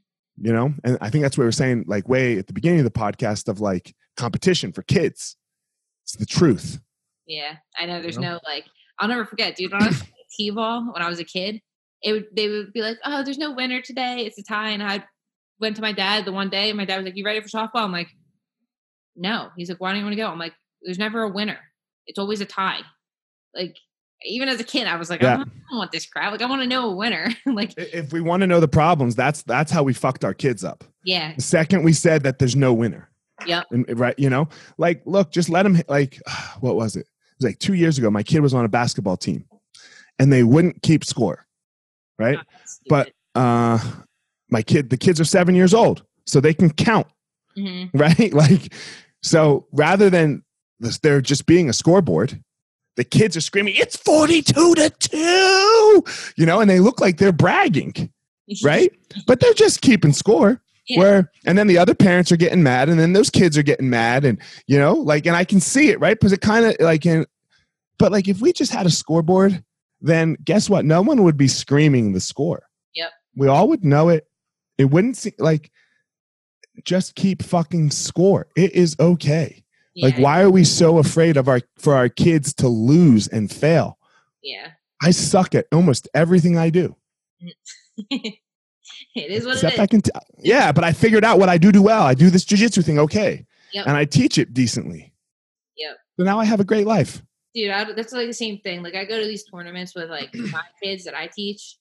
you know and i think that's what we were saying like way at the beginning of the podcast of like competition for kids it's the truth yeah. I know. There's know? no like. I'll never forget, dude. When I was t-ball when I was a kid, it would they would be like, "Oh, there's no winner today. It's a tie." And I went to my dad the one day, and my dad was like, "You ready for softball?" I'm like, "No." He's like, "Why don't you want to go?" I'm like, "There's never a winner. It's always a tie." Like even as a kid, I was like, Yeah. I, don't, I don't want this crap. Like I want to know a winner. [LAUGHS] like if we want to know the problems that's that's how we fucked our kids up yeah, the second we said that there's no winner Yeah. right you know like look just let them like [SIGHS] what was it it was like two years ago my kid was on a basketball team and they wouldn't keep score right but uh my kid the kids are seven years old so they can count hmm [LAUGHS] right? Like, so rather than there just being a scoreboard, the kids are screaming, "It's forty-two to 2, you know, and they look like they're bragging, [LAUGHS] right? but they're just keeping score. Yeah. Where and then the other parents are getting mad, and then those kids are getting mad, and you know, like, and I can see it, right? Because it kind of like, in, but like, if we just had a scoreboard, then guess what? No one would be screaming the score. Yep. We all would know it. It wouldn't seem like just keep fucking score. It is okay. Like, why are we so afraid of our for our kids to lose and fail? Yeah. I suck at almost everything I do. [LAUGHS] it is what Except it I can, t- yeah, but I figured out what I do do well. I do this jujitsu thing okay, Yep. and I teach it decently. Yep. So now I have a great life. Dude, I, that's like the same thing. Like I go to these tournaments with like [CLEARS THROAT] my kids that I teach,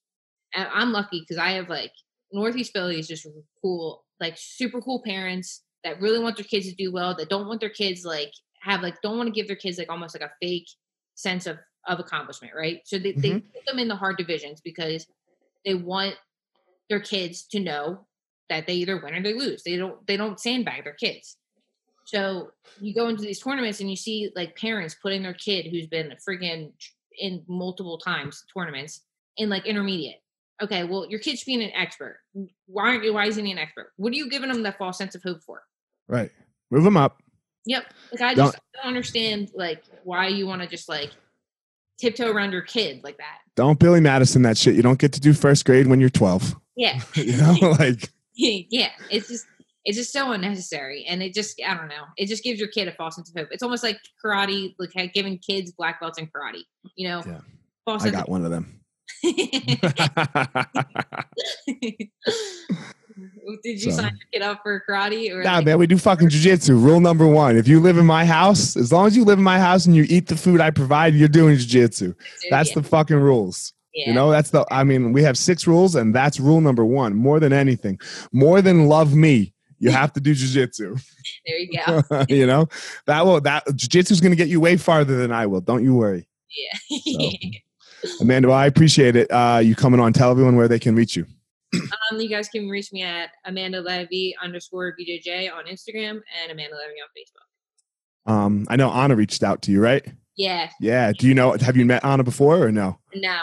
and I'm lucky because I have like Northeast Philly is just cool, like super cool parents that really want their kids to do well. That don't want their kids like have like don't want to give their kids like almost like a fake sense of of accomplishment, right? So they they mm-hmm. put them in the hard divisions because they want their kids to know that they either win or they lose. They don't they don't sandbag their kids. So you go into these tournaments and you see like parents putting their kid who's been freaking in multiple times tournaments in like intermediate. Okay, well your kid should be an expert. Why aren't you? Why isn't he an expert? What are you giving them that false sense of hope for? Right. Move them up. Yep. Like I Don't- just don't understand like why you want to just like tiptoe around your kid like that. Don't Billy Madison that shit. You don't get to do first grade when you're 12. Yeah. [LAUGHS] You know, [LAUGHS] like yeah. It's just it's just so unnecessary and it just I don't know. It just gives your kid a false sense of hope. It's almost like karate, like giving kids black belts in karate. You know? Yeah. False I got one of them. [LAUGHS] Did you So- sign your kid up for karate or Nah, like- man, we do fucking jujitsu. Rule number one: If you live in my house, as long as you live in my house and you eat the food I provide, you're doing jujitsu. That's yeah, the fucking rules. yeah. You know, that's the. I mean, we have six rules, and that's rule number one. More than anything, more than love me, you [LAUGHS] have to do jujitsu. there you go. [LAUGHS] you know, that will that jujitsu is going to get you way farther than I will. Don't you worry, Yeah. [LAUGHS] Amanda. Well, I appreciate it. Uh, you coming on. Tell everyone where they can reach you. Um, you guys can reach me at Amanda Leve underscore BJJ on Instagram and Amanda Leve on Facebook. Um, I know Anna reached out to you, right? Yeah. Yeah. Do you know? Have you met Anna before or no? No.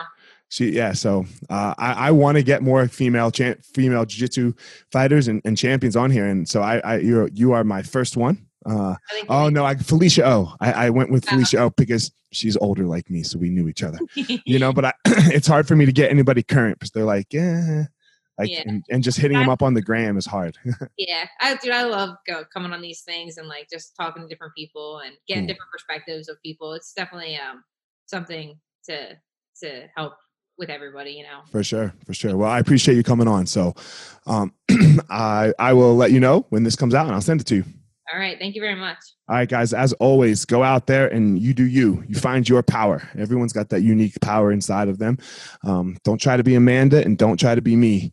She yeah, so uh, I, I want to get more female cha- female jiu-jitsu fighters and, and champions on here, and so I, I you're you are my first one. Uh, oh no, I, Felicia O. I, I went with Uh-huh. Felicia O because she's older like me, so we knew each other. [LAUGHS] You know, but I, [CLEARS THROAT] it's hard for me to get anybody current because they're like, yeah, like Yeah. and, and just hitting them up on the gram is hard. [LAUGHS] yeah. I dude, I love go, coming on these things and like just talking to different people and getting Cool. different perspectives of people. It's definitely um something to to help with everybody, you know. For sure, for sure. Well, I appreciate you coming on. So, um, [CLEARS THROAT] I I will let you know when this comes out, and I'll send it to you. All right. Thank you very much. All right, guys. As always, go out there and you do you. You find your power. Everyone's got that unique power inside of them. Um, don't try to be Amanda, and don't try to be me.